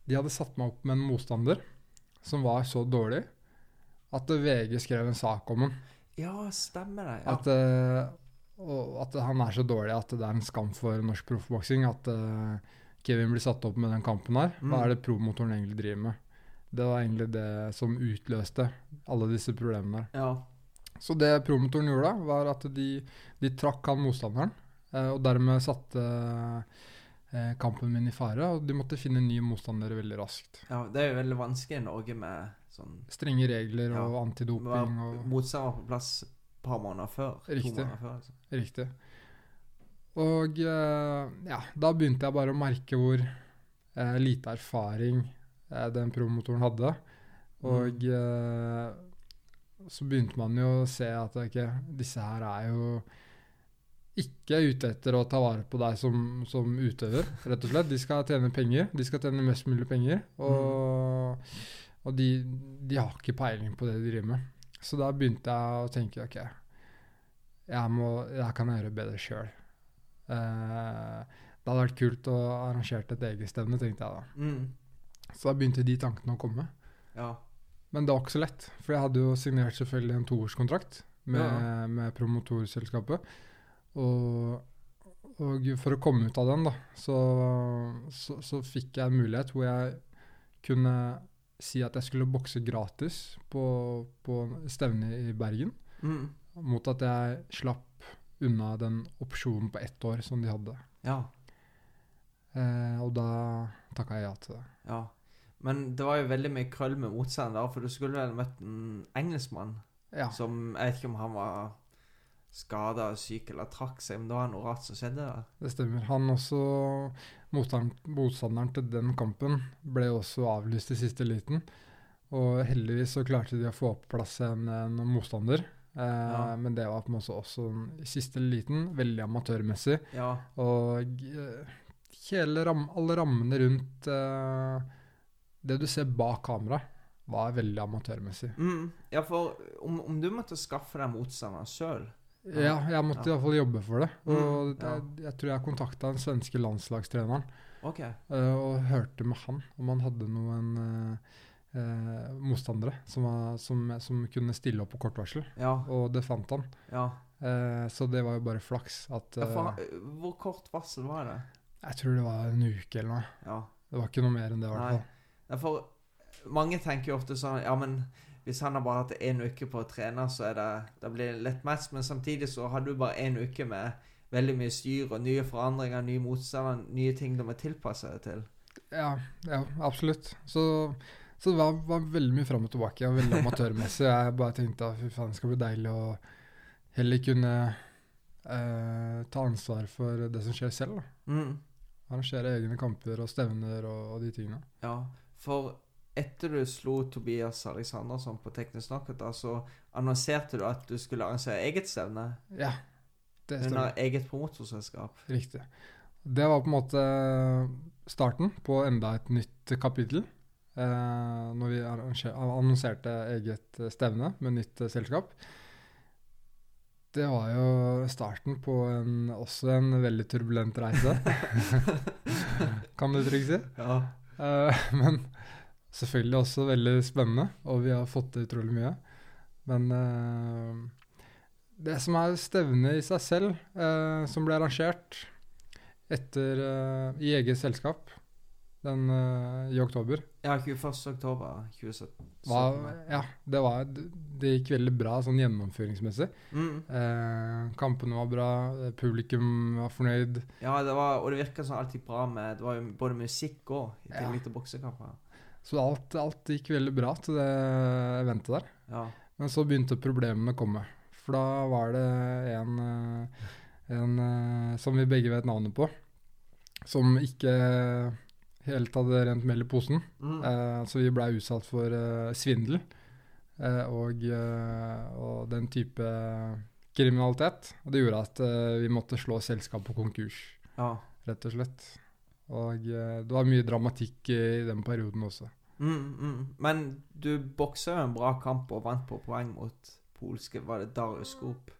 de hadde satt meg opp med en motstander som var så dårlig at VG skrev en sak om ham. ja, stemmer det. Ja. At, eh, og at han er så dårlig at det er en skam for norsk proffboksing at eh, Kevin blir satt opp med den kampen her. Hva Mm. er det promotoren egentlig driver med? Det var egentlig det som utløste alle disse problemene ja. Så det promotoren gjorde da, var at de, de trakk han motstanderen, eh, og dermed satte eh, kampen min i fare, og de måtte finne nye motstandere veldig raskt. ja. Det er jo veldig vanskelig i Norge med sånn Strenge regler Ja. og antidoping og Motstander på plass et par måneder før. Riktig. To måneder før, altså. Riktig. Og eh, ja, da begynte jeg bare å merke hvor eh, lite erfaring den promotoren hadde. Og eh, så begynte man jo å se at okay, disse her er jo ikke ute etter å ta vare på deg som, som utøver, rett og slett. De skal tjene penger. De skal tjene mest mulig penger. Og, og de, de har ikke peiling på det de driver med. Så da begynte jeg å tenke ok, jeg må, jeg kan gjøre bedre sjøl. det hadde vært kult å arrangere et eget stevne, tenkte jeg da. Mm. Så da begynte de tankene å komme. Ja. Men det var ikke så lett, for jeg hadde jo signert selvfølgelig en toårskontrakt med, Ja. med promotorselskapet. Og, og for å komme ut av den, da, så, så, så fikk jeg en mulighet hvor jeg kunne si at jeg skulle bokse gratis på, på stevne i Bergen, Mm. mot at jeg slapp unna den opsjonen på ett år som de hadde. ja. Eh, og da takka jeg ja til det. Ja. Men det var jo veldig mye krøll med motstanden der, for du skulle vel møtt en engelskmann Ja. som Jeg vet ikke om han var skada, syk eller trakk seg, men det var noe rart som skjedde der. Det stemmer. Han også, motstanderen til den kampen, ble også avlyst i siste liten. Og heldigvis så klarte de å få på plass en, en motstander. Eh, Ja. Men det var på en måte også i siste liten, veldig amatørmessig. Ja. Og eh, hele ram, alle rammene rundt eh, det du ser bak kamera, var veldig amatørmessig. Mm. ja, for om, om du måtte skaffe deg motstanderen sjøl Ja, jeg måtte Ja. iallfall jobbe for det. Og Mm, ja. jeg, jeg tror jeg kontakta den svenske landslagstreneren. okay. uh, og hørte med han om han hadde noen uh, uh, motstandere som, var, som, som kunne stille opp på kort varsel. Ja. Og det fant han. Ja. Så det var jo bare flaks at ja for, hvor kort varsel var det? Jeg tror det var en uke eller noe. Ja. Det var ikke noe mer enn det, i hvert fall. For mange tenker jo ofte sånn Ja, men hvis han har bare hatt én uke på å trene, så er det det blir det lett match. Men samtidig så har du bare én uke med veldig mye styr og nye forandringer, nye motstander, nye ting du må tilpasse deg til. Ja, ja absolutt. Så, så det var, var veldig mye fram og tilbake, og veldig amatørmessig. Jeg bare tenkte at fy faen, det skal bli deilig å heller kunne eh, ta ansvar for det som skjer selv. da. Mm. Arrangere egne kamper og stevner og, og de tingene. Ja, for etter du slo Tobias Alexandersson på Teknisk Knockout, så annonserte du at du skulle arrangere eget stevne Ja, det stemmer. under eget promotorselskap. Riktig. Det var på en måte starten på enda et nytt kapittel. Eh, når vi annonserte eget stevne med nytt selskap. Det var jo starten på en, også en veldig turbulent reise, kan du trygt si. Ja. Eh, men selvfølgelig også veldig spennende, og vi har fått til utrolig mye. Men uh, det som er stevnet i seg selv, uh, som ble arrangert etter, uh, i eget selskap den, i oktober ja, 21. oktober 2017. var, ja, det, var, det gikk veldig bra sånn gjennomføringsmessig. Mm. Eh, kampene var bra, publikum var fornøyd. Ja, det var, og det virka sånn alltid bra med Det var jo både musikk og i Ja. tillegg til boksekamper. Så alt, alt gikk veldig bra til det eventet der. Ja. Men så begynte problemene å komme. For da var det en, eh, en eh, som vi begge vet navnet på, som ikke helt hadde rent mel i posen. Mm. Eh, så vi blei utsatt for eh, svindel eh, og, eh, og den type kriminalitet. Og det gjorde at vi måtte slå selskapet konkurs, ja. rett og slett. Og eh, det var mye dramatikk i den perioden også. Mm, mm. Men du boksa jo en bra kamp og vant på poeng mot polske Var det Darius Skop?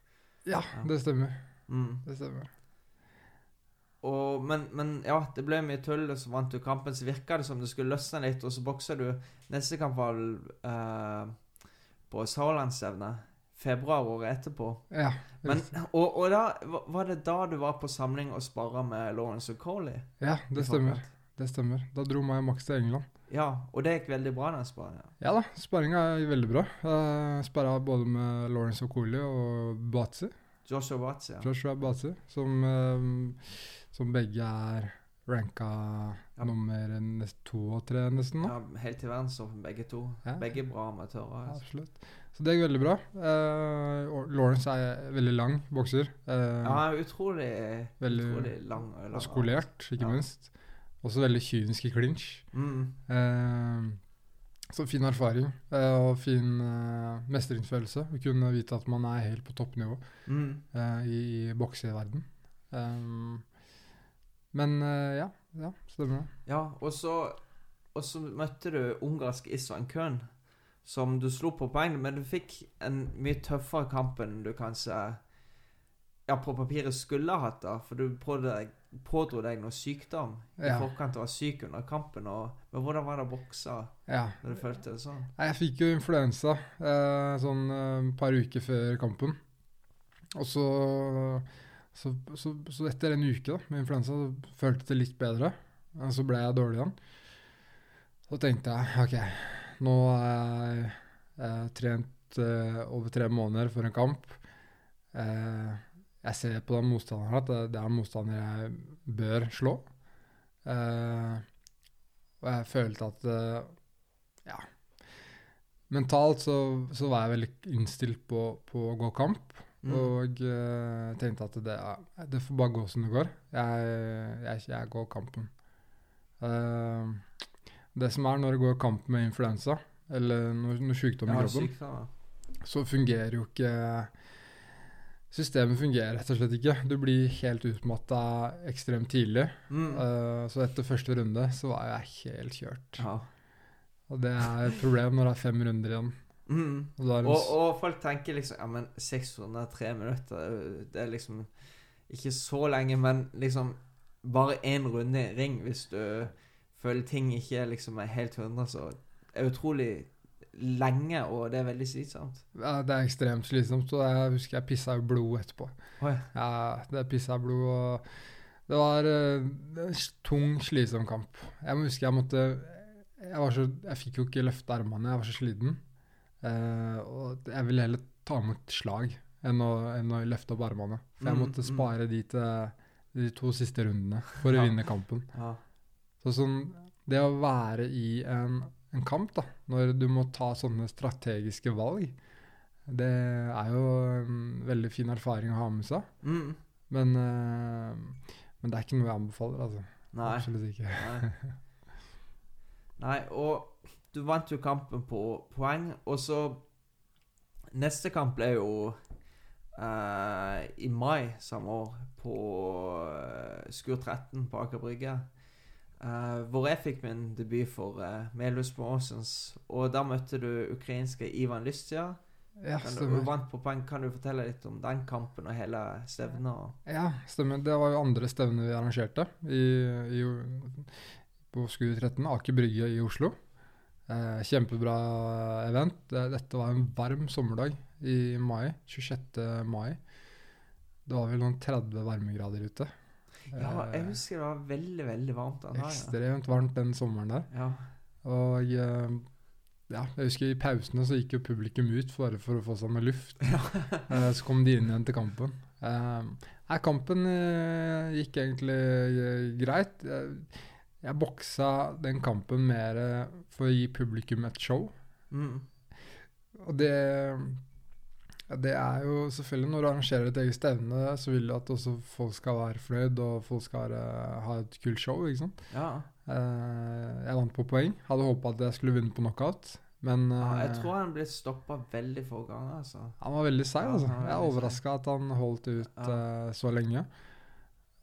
Ja, Ja. det stemmer. Mm. Det stemmer. Og, men, men ja, det ble mye tull, og så vant du kampen. Så virka det som det skulle løsne litt, og så boksa du Neste kamp var eh, på Sauerlandsstevnet. Februar året etterpå. Ja. Men, og, og da var- det da du var på samling og sparra med Lawrence Coley? ja, det stemmer. Det stemmer. Da dro meg og Max til England. Ja, og det gikk veldig bra, den sparingen. Ja da, sparringa er veldig bra. Uh, Sparra både med Lawrence Coley og Batzy. Joshua Batzy. ja. Joshua Batzy, som, eh, som begge er ranka Ja. nummer to og tre, nesten nå. ja helt til verdenstoppen, begge to. Ja. Begge bra amatører. Altså. Absolutt. Så det gikk veldig bra. Uh, Lawrence er veldig lang bokser. Uh, Ja, er utrolig, Veldig- utrolig lang lang. og skolert, ikke Ja. minst. Også veldig kynisk i clinch. Mm. Uh, så fin erfaring og fin mestringsfølelse. Å kunne vite at man er helt på toppnivå Mm. i, i bokseverden. Um, men ja, ja, stemmer det. Ja, og så møtte du ungarsk Isvan Køhn, som du slo på poeng, men du fikk en mye tøffere kamp enn du kanskje ja, på papiret skulle ha hatt, da. For du pådro deg, noe sykdom i Ja. forkant og var syk under kampen. Og, men hvordan var det å bokse Ja. når du følte det sånn? Jeg fikk jo influensa eh, sånn eh, et par uker før kampen. Og så, så, så, så etter en uke da, med influensa så følte det litt bedre. Og så ble jeg dårlig igjen. Så tenkte jeg ok, nå har jeg eh, trent eh, over tre måneder for en kamp. Eh, jeg ser på den motstanderen at det, det er en motstander jeg bør slå. Eh, og jeg følte at eh, ja, mentalt så, så var jeg veldig innstilt på, på å gå kamp. Mm. Og eh, tenkte at det, det får bare gå som det går. Jeg, jeg, jeg går kampen. Eh, det som er når det går kamp med influensa, eller noe, noe sykdom i kroppen, syk, så fungerer jo ikke Systemet fungerer rett og slett ikke. Du blir helt utmatta ekstremt tidlig. Mm. Uh, så etter første runde så var jeg helt kjørt. Ja. Og det er et problem når det er fem runder igjen. Mm. Og Og, og folk tenker liksom Ja, men 603 minutter Det er liksom ikke så lenge, men liksom Bare én runde i ring hvis du føler ting ikke liksom er helt 100, så er det utrolig lenge, og det er veldig slitsomt. Ja, det er ekstremt slitsomt. Og jeg husker jeg pissa i blod etterpå. Oh, Ja, det pissa i blod, og det var eh, en tung, slitsom kamp. Jeg må huske jeg måtte Jeg, var så, jeg fikk jo ikke løfte armene, jeg var så sliten. Uh, og jeg ville heller ta imot slag enn å, enn å løfte opp armene. For jeg Mm, måtte mm. spare de til de to siste rundene for å Ja. vinne kampen. Ja. Så sånn, det å være i en, en kamp, da, når du må ta sånne strategiske valg Det er jo en veldig fin erfaring å ha med seg. Mm. Men, uh, men det er ikke noe jeg anbefaler, altså. Nei. Absolutt ikke. Nei. Nei, og du vant jo kampen på poeng, og så Neste kamp ble jo uh, i mai samme år på uh, Skur 13 på Aker Brygge. Eh, hvor jeg fikk min debut for uh, Melhus Promotions. Og da møtte du ukrainske Ivan Lystja. Ja, stemmer. du, vant på poeng. Kan du fortelle litt om den kampen og hele stevnet? og- Ja, stemmer. Det var jo andre stevne vi arrangerte i, i, på SKU 13, Aker Brygge i Oslo. Eh, kjempebra event. Dette var en varm sommerdag i mai. 26. mai. Det var vel noen 30 varmegrader ute. Ja, jeg Eh, husker det var veldig, veldig varmt den dagen. Ekstremt varmt den sommeren der. Ja. Og eh, ja, jeg husker i pausene så gikk jo publikum ut bare for å få seg med luft. Ja. så kom de inn igjen til kampen. Eh, nei, kampen eh, gikk egentlig eh, greit. Jeg, jeg boksa den kampen mer eh, for å gi publikum et show. Mm. Og det det er jo selvfølgelig Når du arrangerer et eget stevne, så vil du at også folk skal være fornøyd, og folk skal eh, ha et kult show. ikke sant? ja. Eh, jeg vant på poeng. Hadde håpa at jeg skulle vinne på knockout, men ja. Jeg eh, tror han ble stoppa veldig få ganger, altså. han var veldig seig. Altså. Jeg er overraska at han holdt ut Ja. uh, så lenge.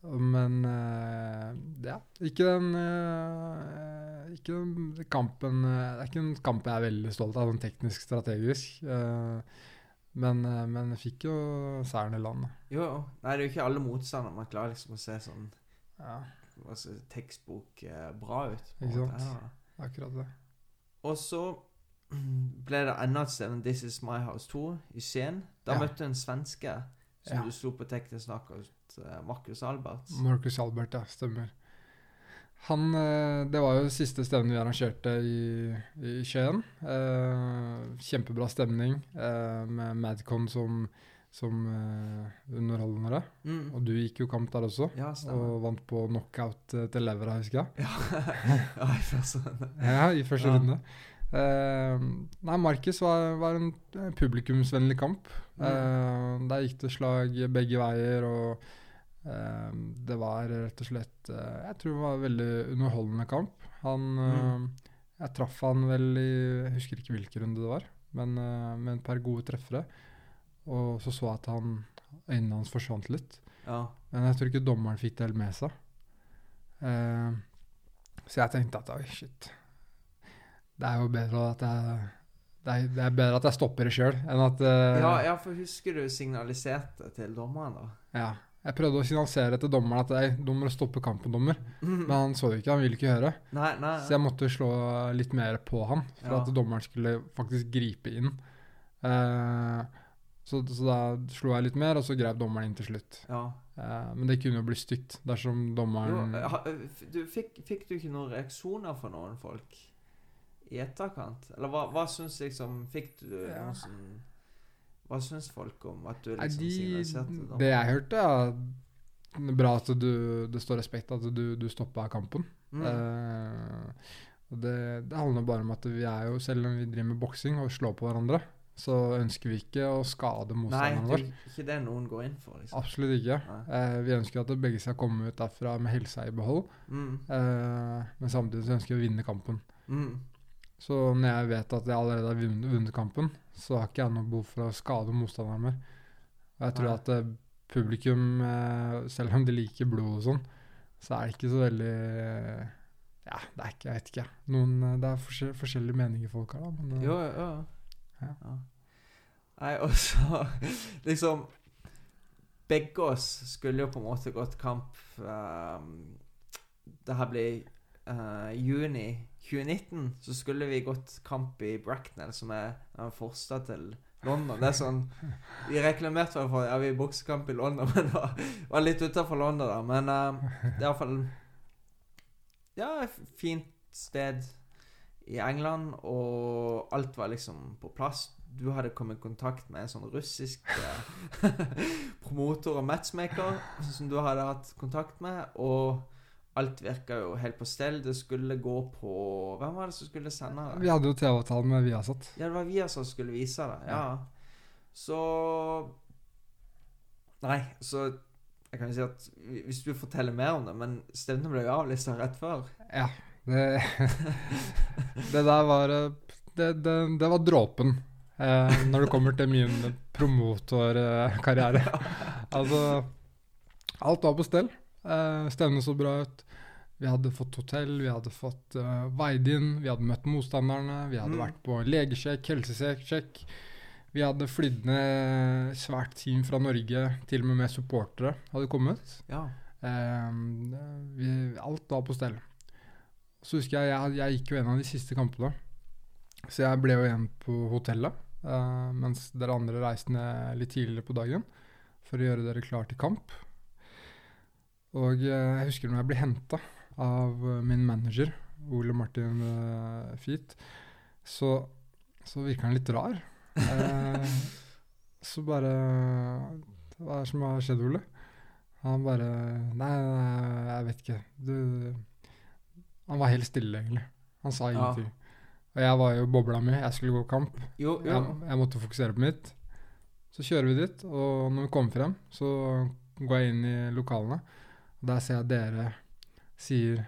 Men uh, ja, ikke den uh, Ikke den kampen Det er ikke en kamp jeg er veldig stolt av, sånn teknisk strategisk. eh, men, eh, men jeg fikk jo særen i land. Jo. Nei, det er jo ikke alle motstandere man klarer liksom å se sånn Ja, altså, tekstbok eh, bra ut. Ikke sant? Ja. akkurat det. Og så ble det enda et enn This Is My House 2, i Skien. Da Ja. møtte du en svenske som Ja. du slo på teknisk snakket eh, Marcus Alberts. Marcus Albert, ja. Stemmer. Han, eh, det var jo siste stevnet vi arrangerte i, i Skien. Eh, kjempebra stemning eh, med Madcon som, som underholdere. Mm. Og du gikk jo kamp der også, Ja, og vant på knockout til levra, husker jeg. Ja, ja i første runde. Ja, i første Ja. runde. Eh, nei, Markus var, var en publikumsvennlig kamp. Mm. Eh, der gikk det slag begge veier, og det var rett og slett eh, Jeg tror det var en veldig underholdende kamp. Han Mm. eh, Jeg traff han vel i Jeg husker ikke hvilken runde det var, men eh, med et par gode treffere. Og så så jeg at han, øynene hans forsvant litt. Ja. Men jeg tror ikke dommeren fikk det helt med seg. Eh, så jeg tenkte at oi, shit. Det er jo bedre at jeg det er, det er bedre at jeg stopper det sjøl, enn at uh, ja, ja, for husker du signaliserte til dommeren, da? ja. Jeg prøvde å signalisere til dommeren at jeg, nå må du stoppe kampen, dommer. Men han så det ikke, han ville ikke høre. Nei, nei. Så jeg måtte slå litt mer på han, for Ja. at dommeren skulle faktisk gripe inn. Uh, så, så da slo jeg litt mer, og så grep dommeren inn til slutt. Ja. Uh, men det kunne jo bli stygt dersom Jo, dommeren ha- du, fikk, fikk du ikke noen reaksjoner fra noen folk i etterkant? Eller hva, hva syns liksom Fikk du Ja. noe sånn Hva syns folk om at du Nei, liksom de, signaliserte dommeren? det jeg hørte, er bra at du, det står respekt at du, du stoppa kampen. Mm. Uh, det, det handler bare om at vi er jo, selv om vi driver med boksing og slår på hverandre, så ønsker vi ikke å skade Nei, motstanderen det vår. er ikke det noen går inn for. liksom. Absolutt ikke. Nei. Eh, vi ønsker at begge skal komme ut derfra med helsa i behold, Mm. eh, men samtidig så ønsker vi å vinne kampen. Mm. Så når jeg vet at jeg allerede har vunnet, vunnet kampen, så har ikke jeg noe behov for å skade motstanderen mer. Og jeg tror Nei. at eh, publikum, eh, selv om de liker blod og sånn, så er det ikke så veldig eh, Ja, det er ikke Jeg vet ikke. Noen, eh, det er forskjell, forskjellige meninger folk har, da. Men, jo, Jo, jo. Ja. Ja. Nei, og så Liksom Begge oss skulle jo på en måte gått kamp um, Det her blir eh, juni 2019. Så skulle vi gått kamp i Bracknell, som er en forstad til London. Det er sånn Vi reklamerte vel for ja, vi boksekamp i London, men det var, var litt utafor London, da. Men uh, det er iallfall Ja, et fint sted i England, og alt var liksom på plass. Du hadde kommet i kontakt med en sånn russisk eh, promotor og matchmaker som du hadde hatt kontakt med, og alt virka jo helt på stell. Det skulle gå på Hvem var det som skulle sende det? Vi hadde jo TV-avtale med Viasat. Ja, det var Viasat som skulle vise det. Ja. så Nei, så jeg kan jo si at hvis du forteller mer om det Men stevnet ble jo avlyst rett før. Ja. Det, det der var Det, det, det var dråpen eh, når det kommer til min promotorkarriere. altså Alt var på stell. Eh, stevnet så bra ut. Vi hadde fått hotell, vi hadde fått uh, veid inn, vi hadde møtt motstanderne, vi hadde Mm. vært på legesjekk, helsesjekk. Vi hadde flydd ned svært team fra Norge, til og med med supportere hadde kommet. Ja. Ehm, vi, alt var på stell. Så husker jeg, jeg jeg gikk jo en av de siste kampene. Så jeg ble jo igjen på hotellet. uh, mens dere andre reiste ned litt tidligere på dagen for å gjøre dere klar til kamp. Og eh, jeg husker når jeg ble henta av eh, min manager, Ole Martin uh, Feet, så, så virka han litt rar. Eh, så bare Hva er det som har skjedd, Ole? Han bare Nei, nei jeg vet ikke. Du Han var helt stille, egentlig. Han sa Ja. Og jeg var jo bobla mi. Jeg skulle gå kamp. Jo, jo. Jeg, jeg måtte fokusere på mitt. Så kjører vi dit, og når vi kommer frem, så går jeg inn i lokalene. Og der ser jeg dere sier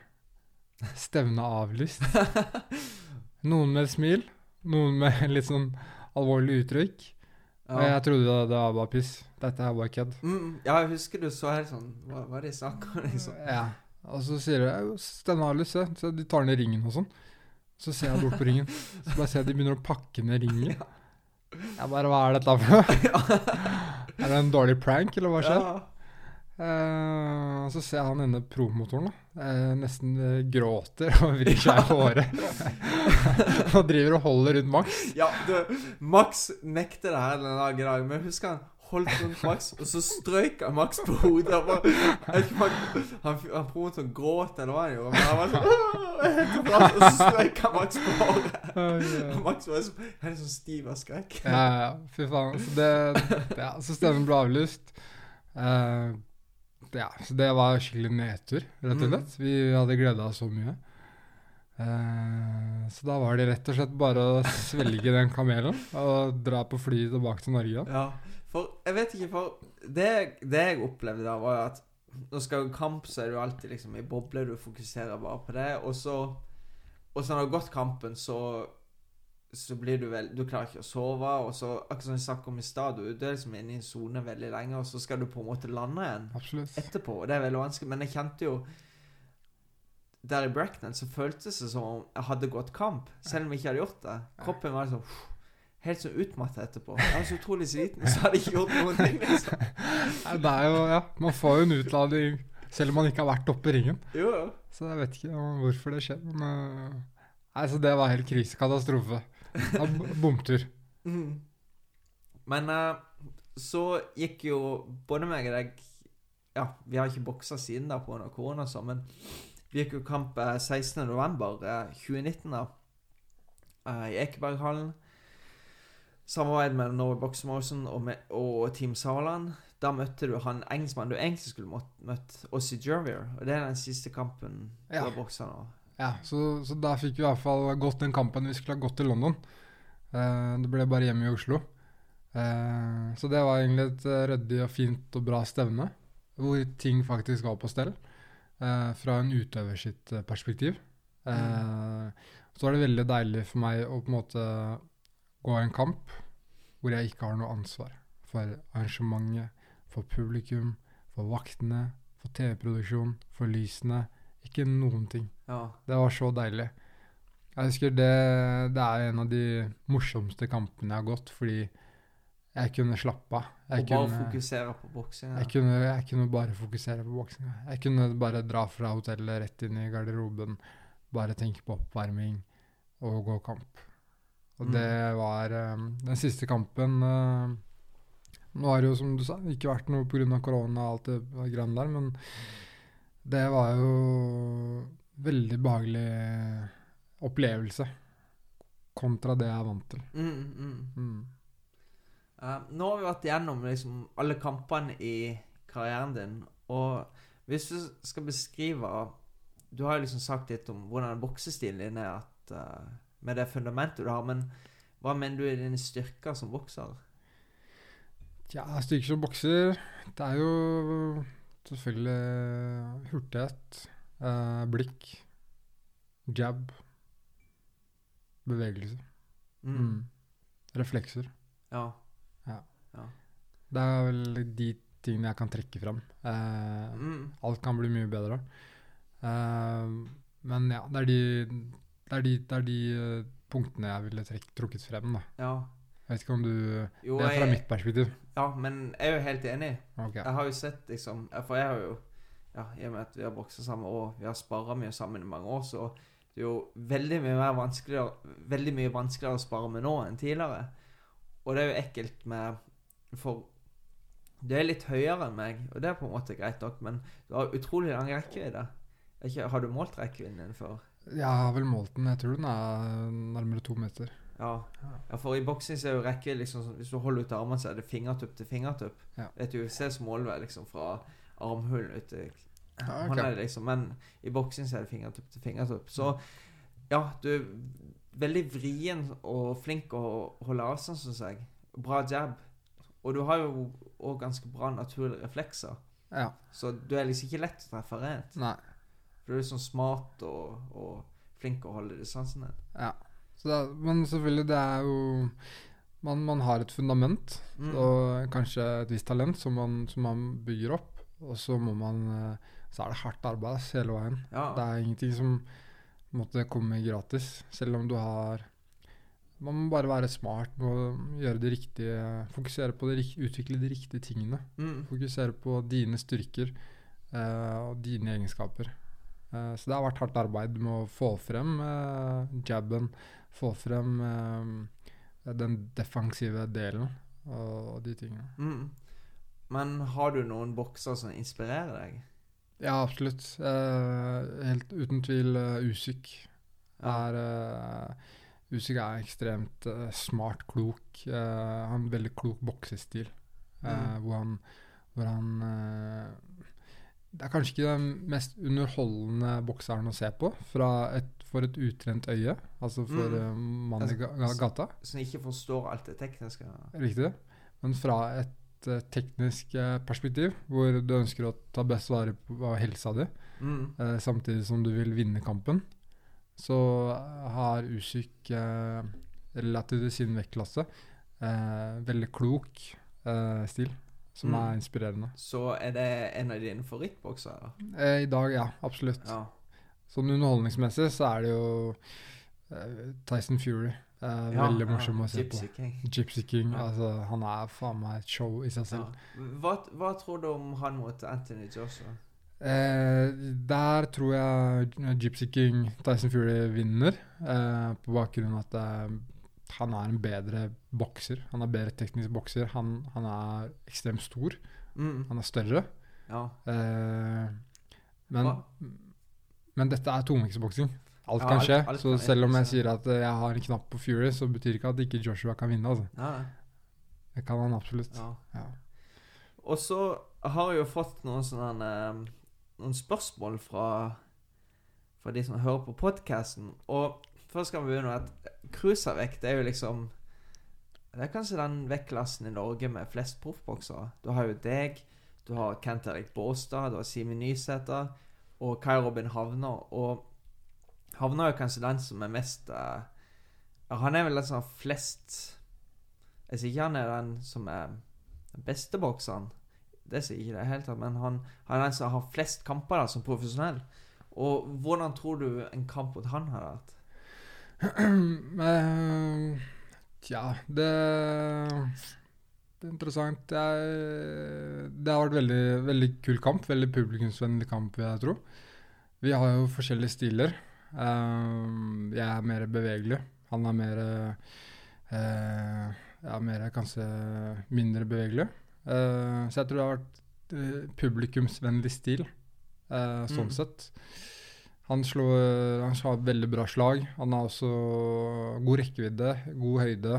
'stevne avlyst'. Noen med smil, noen med litt sånn alvorlig uttrykk. Og jeg trodde det, det var bare piss. Dette er bare kødd. Mm, ja, jeg husker du så helt sånn Hva hva er det de snakker om, liksom? Ja. Og så sier de 'stevne avlyst', se. Så de tar ned ringen og sånn. Så ser jeg bort på ringen, så bare ser jeg de begynner å pakke ned ringen. Jeg bare Hva er dette for noe? Er det en dårlig prank, eller hva skjer? Ja. Eh, så ser jeg han ene promotoren da, Uh, nesten uh, gråter og vrir seg i håret. og driver og holder rundt Max. ja, du, Max nekter det her den dagen i dag, men husker han holdt rundt Max, og så strøyk han Max på hodet. Han, bare, han, han, han promotoren gråt, eller hva han gjorde, men han var sånn Og så strøyk han Max på håret. Og Max var så, helt sånn stiv av skrekk. Ja, ja, fy faen. Så, det, ja, så stemmen ble avlyst. Eh, ja, så det var skikkelig nedtur, rett og Mm. slett. Vi hadde gleda oss så mye. Uh, så da var det rett og slett bare å svelge den kamelen og dra på flyet tilbake til Norge. Ja, for jeg vet ikke, for det, det jeg opplevde da, var at når skal du kamp, så er du alltid liksom i boble, du fokuserer bare på det, og så Og så når du har gått kampen, så så blir du vel Du klarer ikke å sove, og så Akkurat som vi snakket om i stad, du, er liksom inne i en sone veldig lenge, og så skal du på en måte lande igjen Absolutt. etterpå, og det er veldig vanskelig, men jeg kjente jo der i Bracknell så føltes det som om jeg hadde gått kamp, selv om jeg ikke hadde gjort det. Kroppen var liksom Helt sånn utmatta etterpå. Jeg var så utrolig sliten, så hadde jeg ikke gjort noen ting. liksom. Det er jo, ja, Man får jo en utladning selv om man ikke har vært oppe i ringen. Jo, jo. Så jeg vet ikke hvorfor det skjer. Men altså, det var helt krisekatastrofe. B- bomtur. Mm. Men uh, så gikk jo både meg og deg Ja, vi har ikke boksa siden da pga. korona, og sånn, men vi gikk jo kamp eh, 16.11.2019 da, eh, i Ekeberghallen. Samarbeid mellom Norway Box og, med, og Team Saland. Da møtte du han engelskmannen du egentlig skulle møtt, Ossie Jervier. Og det er den siste kampen du Ja. har boksa nå. Ja, så, så da fikk vi i hvert fall gått den kampen vi skulle ha gått til London. Uh, det ble bare hjemme i Oslo. Uh, så det var egentlig et eh, ryddig og fint og bra stevne, hvor ting faktisk var på stell. Uh, fra en utøver sitt perspektiv. Mm. Så var det veldig deilig for meg å på en måte gå en kamp hvor jeg ikke har noe ansvar for arrangementet, for publikum, for vaktene, for TV-produksjon, for lysene. Ikke noen ting. Ja. Det var så deilig. Jeg husker det, det er en av de morsomste kampene jeg har gått, fordi jeg kunne slappe av. Og bare kunne, fokusere på boksing. jeg, kunne, jeg kunne bare fokusere på boksinga. Jeg kunne bare dra fra hotellet rett inn i garderoben, bare tenke på oppvarming og gå kamp. Og Mm. det var um, den siste kampen uh, Nå har det jo, som du sa, ikke vært noe pga. korona og alt det grann der, men det var jo veldig behagelig opplevelse kontra det jeg er vant til. Mm, mm. Mm. Uh, nå har vi vært gjennom liksom alle kampene i karrieren din, og hvis du skal beskrive Du har jo liksom sagt litt om hvordan boksestilen din er, at, uh, med det fundamentet du har, men hva mener du er dine styrker som bokser? Ja, styrker som bokser Det er jo selvfølgelig hurtighet, eh, blikk, jab, bevegelse. Mm. Mm. Reflekser. Ja. Det er vel de tingene jeg kan trekke fram. Eh, Mm. alt kan bli mye bedre. Eh, men ja, det er de, det er de, det er de eh, punktene jeg ville trukket frem. da. ja. Jeg vet ikke om du Jo, Det er fra jeg, mitt perspektiv. ja, men jeg er jo helt enig. Okay. Jeg har jo sett liksom For jeg har jo Ja, i og med at vi har boksa sammen og vi har spara mye sammen i mange år, så det er jo veldig mye mer vanskeligere Veldig mye vanskeligere å spare med nå enn tidligere. Og det er jo ekkelt med For du er litt høyere enn meg, og det er på en måte greit nok, men du har utrolig lang rekkevidde. Har du målt rekkevidden din før? Jeg har vel målt den. Jeg tror den er nærmere to meter. Ja. ja, for i boksing så er jo rekkevidde liksom sånn Hvis du holder ut armene, så er det fingertupp til fingertupp. Ja. Det er et UFCs målvei liksom fra armhulen ut til Ja, okay. liksom. Men i boksing så er det fingertupp til fingertupp. Så ja, du er veldig vrien og flink å holde avstand, syns jeg. Bra jab. Og du har jo òg ganske bra naturlige reflekser. Ja. Så du er liksom ikke lett å treffe rent. Nei. For du er sånn smart og, og flink å holde distansen din. Ja. Er, men selvfølgelig, det er jo man, man har et fundament Mm. og kanskje et visst talent som man, som man bygger opp. Og så må man eh, Så er det hardt arbeid hele veien. Ja. Det er ingenting som måtte komme gratis, selv om du har Man må bare være smart å gjøre det riktige Fokusere på det, utvikle de riktige tingene. Mm. Fokusere på dine styrker uh, og dine egenskaper. Uh, så det har vært hardt arbeid med å få frem uh, jabben, få frem eh, den defensive delen og, de tingene. Mm. Men har du noen bokser som inspirerer deg? Ja, absolutt. Eh, helt uten tvil uh, Usyk er Usyk er ekstremt eh, smart, klok. Uh, har en veldig klok boksestil. eh, Mm. Hvor han, hvor han eh, Det er kanskje ikke den mest underholdende bokseren å se på fra et, for et utrent øye. Altså for Mm. uh, mannen i ga- gata. Som ikke forstår alt det tekniske? Riktig. Men fra et uh, teknisk eh, perspektiv, hvor du ønsker å ta best vare på helsa di, Mm. uh, samtidig som du vil vinne kampen, så har Usyk uh, relativt til sin vektklasse eh, veldig klok eh, stil, som Mm. er inspirerende. Så er det en av dine favorittboksere? Eh, I dag, ja. Absolutt. Ja. Sånn underholdningsmessig så er det jo eh, Tyson Fury. Eh, Ja, veldig ja, morsom å se Gypsy på. King. Gypsy King. Ja. Altså, han er faen meg et show i seg Ja. selv. Hva, hva tror du om han mot Anthony Joshua? Eh, der tror jeg Gypsy King Tyson Fury vinner, eh, på bakgrunn av at han er en bedre bokser. Han er bedre teknisk bokser. Han, han er ekstremt stor. Mm. Han er større. Ja. Eh, men, men dette er tungvektsboksing. Alt Ja, kan skje. alt så kan selv om jeg sier at eh, jeg har en knapp på Fury, så betyr ikke at ikke Joshua kan vinne. Altså. ja. Det kan han absolutt. Og så har jeg jo fått noen sånne eh, Noen spørsmål fra Fra de som hører på podkasten. Og først skal vi begynne med at cruiservekt er jo liksom Det er kanskje den vektklassen i Norge med flest proffboksere. Du har jo deg, du har Kent Erik Båstad, du har Simen Nysæter og Kai Robin Havner. Og Havner er kanskje den som er mest uh, Han er vel den som har flest Jeg sier ikke han er den som er den beste bokseren. Det sier ikke det hele tatt, men han, han er den som har flest kamper da, som profesjonell. Og hvordan tror du en kamp mot han hadde vært? Eh, Tja, det Det er interessant. Jeg, det har vært veldig, veldig kul kamp. Veldig publikumsvennlig kamp, vil jeg tro. Vi har jo forskjellige stiler. Eh, jeg er mer bevegelig. Han er mer Jeg Ja, mer kanskje mindre bevegelig. Eh, så jeg tror det har vært eh, publikumsvennlig stil, eh, sånn Mm. sett. Han slår, han slår veldig bra slag. Han har også god rekkevidde, god høyde,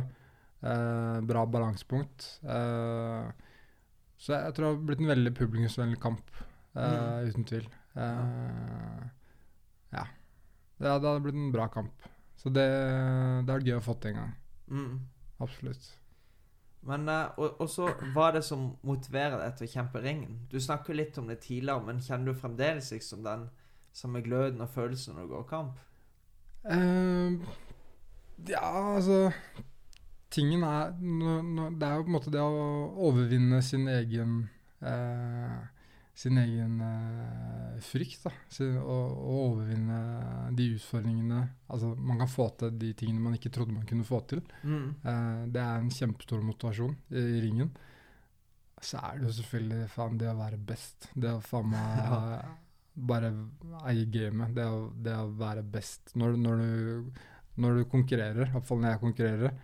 eh, bra balansepunkt. Eh, så jeg tror det har blitt en veldig publikumsvennlig kamp, eh, uten tvil. Eh, ja. Det, Det hadde blitt en bra kamp. Så det, det er gøy å få til en gang. Mm. Absolutt. Men også, og, og så hva er det som motiverer deg til å kjempe ringen? Du snakker litt om det tidligere, men kjenner du fremdeles liksom den samme gløden og følelsen når du går kamp? Uh, ja, altså Tingen er no, no, Det er jo på en måte det å overvinne sin egen uh, Sin egen uh, frykt, da. Sin, å, å, overvinne de utfordringene Altså, man kan få til de tingene man ikke trodde man kunne få til. Mm. Uh, det er en kjempestor motivasjon i, i ringen. Så er det jo selvfølgelig faen det å være best. Det å faen meg. bare eie gamet. Det, det å være best. Når, når, du, når du konkurrerer, i hvert fall når jeg konkurrerer,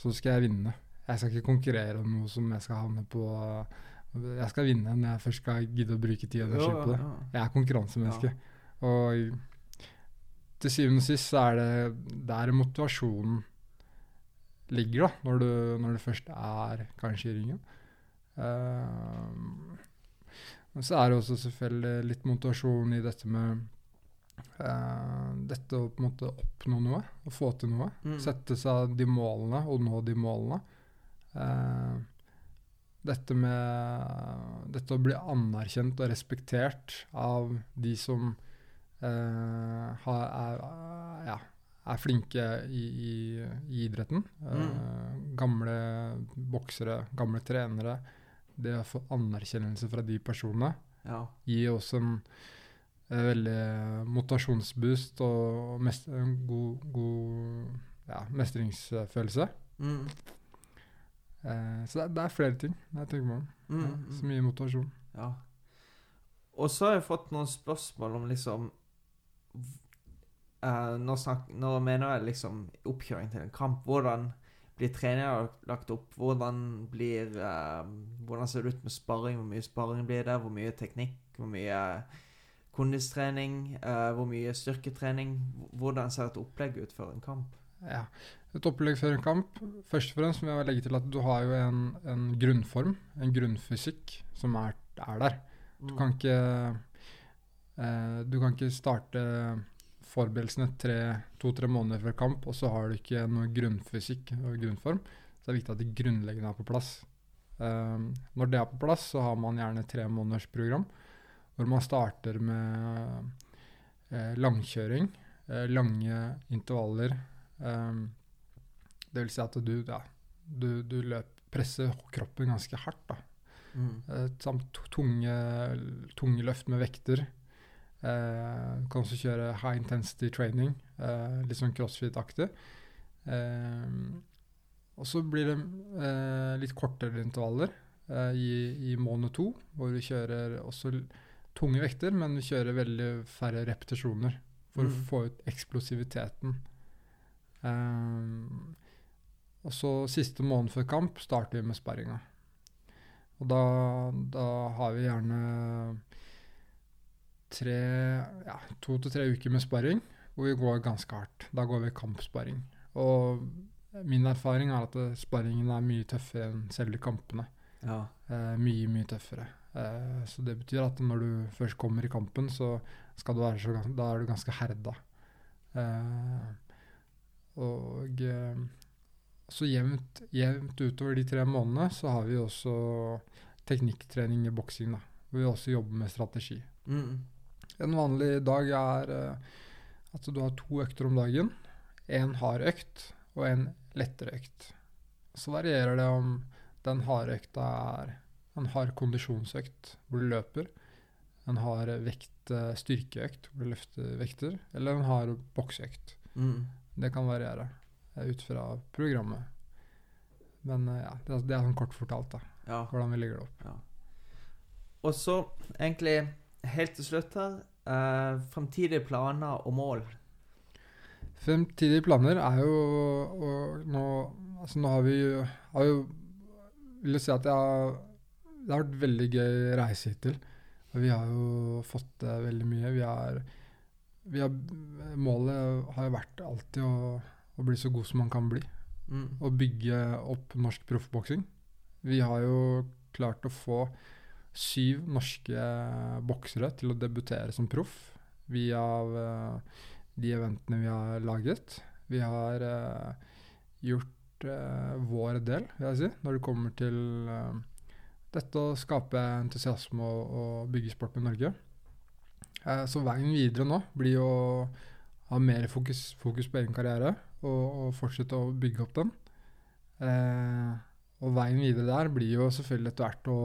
så skal jeg vinne. Jeg skal ikke konkurrere om noe som jeg skal havne på Jeg skal vinne når jeg først skal gidde å bruke tid og energi på det. Jeg er konkurransemenneske. Og til syvende og sist så er det der motivasjonen ligger, da, når du, når du først er kanskje i ringen. Eh, men så er det også selvfølgelig litt motivasjon i dette med uh, Dette å på en måte oppnå noe, å få til noe. Mm. Sette seg de målene og nå de målene. Uh, dette med Dette å bli anerkjent og respektert av de som uh, har, er, ja, er flinke i, i, i idretten. Mm. gamle boksere, gamle trenere. Det å få anerkjennelse fra de personene ja. gir også en eh, veldig motivasjonsboost og mest, en god, god ja, mestringsfølelse. Mm. Eh, så det det er flere ting jeg tenker om. Mm. Ja, som gir motivasjon. Ja. Og så har jeg fått noen spørsmål om liksom eh, nå, snak, nå mener jeg liksom oppkjøring til en kamp. Hvordan blir treninga lagt opp? Hvordan blir uh, Hvordan ser det ut med sparring? Hvor mye sparring blir det? Hvor mye teknikk? Hvor mye kondistrening? Uh, hvor mye styrketrening? Hvordan ser et opplegg ut før en kamp? Ja. Et opplegg før en kamp Først og fremst må jeg legge til at du har jo en, en grunnform, en grunnfysikk, som er, er der. Du kan ikke uh, Du kan ikke starte forberedelsene to-tre måneder før kamp, og så har du ikke noe grunnfysikk og grunnform. Så det er viktig at det grunnleggende er på plass. Um, når det er på plass, så har man gjerne tre måneders program, hvor man starter med uh, langkjøring, uh, lange intervaller. Um, det vil si at du, ja, du, du løp, presser kroppen ganske hardt. da. Mm. Uh, samt tunge, tunge løft med vekter. Eh, du kan også kjøre high intensity training, eh, litt sånn crossfit-aktig. Eh, og så blir det eh, litt kortere intervaller eh, i, i måned to, hvor vi kjører også tunge vekter, men vi kjører veldig færre repetisjoner for Mm. å få ut eksplosiviteten. Eh, og så siste måned før kamp starter vi med sparringa. Og da, da har vi gjerne tre, ja, to til tre uker med sparring, hvor vi går ganske hardt. Da går vi kampsparring. Og min erfaring er at sparringen er mye tøffere enn selve kampene. Ja. Eh, mye, mye tøffere. Eh, så det betyr at når du først kommer i kampen, så skal du være så, da er du ganske herda. Eh, og eh, så jevnt, jevnt utover de tre månedene så har vi også teknikktrening i boksing, da. Hvor vi også jobber med strategi. Mm. En vanlig dag er eh, at du har to økter om dagen. En hard økt og en lettere økt. Så varierer det om den harde økta er en hard kondisjonsøkt hvor du løper, en hard vekt, eh, styrkeøkt hvor du løfter vekter, eller en hard bokseøkt. Mm. Det kan variere eh, ut fra programmet. Men ja, det, er- det er sånn kort fortalt da, Ja. hvordan vi legger det opp. Ja. Og så egentlig helt til slutt her uh, Fremtidige planer og mål. Fremtidige planer er jo å nå Altså nå har vi har jo Vil jo si at jeg har, det har vært veldig gøy reise hittil. Og vi har jo fått til veldig mye. Vi er, vi har Målet har jo vært alltid å, å bli så god som man kan bli. Mm. Å bygge opp norsk proffboksing. Vi har jo klart å få syv norske boksere til å debutere som proff via eh, de eventene vi har laget. Vi har eh, gjort eh, vår del, vil jeg si, når det kommer til dette å skape entusiasme og, og bygge sport med Norge. Så veien videre nå blir å ha mer fokus, fokus på egen karriere og, og fortsette å bygge opp den. Og veien videre der blir jo selvfølgelig etter hvert å,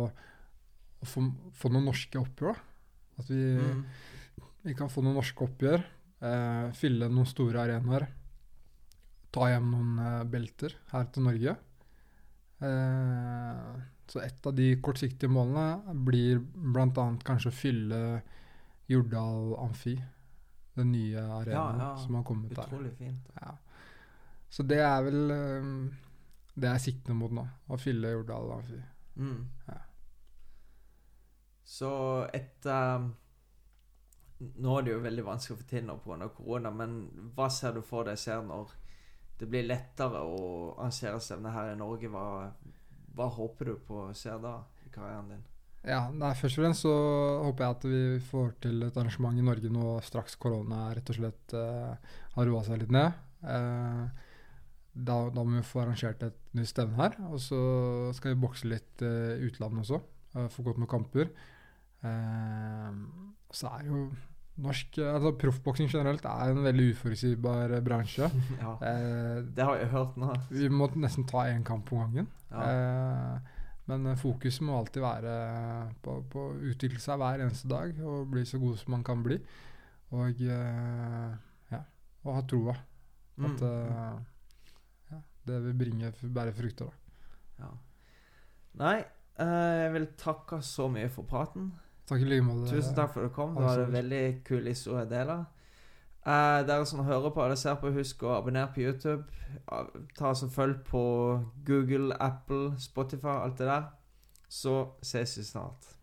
å få, få noen norske oppgjør. da. At vi, Mm. vi kan få noen norske oppgjør, eh, fylle noen store arenaer, ta hjem noen eh, belter her til Norge. Eh, så et av de kortsiktige målene blir bl.a. kanskje å fylle Jordal Amfi, den nye arenaen ja. som har kommet der. Utrolig fint. Ja. Så det er vel eh, det jeg sikter mot nå, å fylle Jordal Amfi. Mm. Ja. Så et um, Nå er det jo veldig vanskelig å få til noe pga. korona, men hva ser du for deg ser når det blir lettere å arrangere stevne her i Norge? Hva, hva håper du på å se da i karrieren din? Ja, nei, Først og fremst så håper jeg at vi får til et arrangement i Norge nå straks korona rett og slett uh, har roa seg litt ned. Uh, da, da må vi få arrangert et nytt stevne her. Og så skal vi bokse litt i utlandet også. Uh, få gått noen kamper. Eh, så er jo norsk altså Proffboksing generelt er en veldig uforutsigbar eh, bransje. ja, Eh, det har jeg hørt nå. vi må nesten ta én kamp om gangen. Ja. Eh, men fokus fokuset må alltid være på, på å utvikle seg hver eneste dag og bli så god som man kan bli. Og eh, ja, og ha troa Mm. at eh, ja, det vil bringe bære frukter. da. ja. Nei, eh, jeg vil takke så mye for praten. Takk i like måte. Tusen takk for at du kom. Det var en veldig kul historie å dele. Eh, dere som hører på eller ser på, husk å abonnere på YouTube. Ta oss og Følg på Google, Apple, Spotify, alt det der. Så ses vi snart.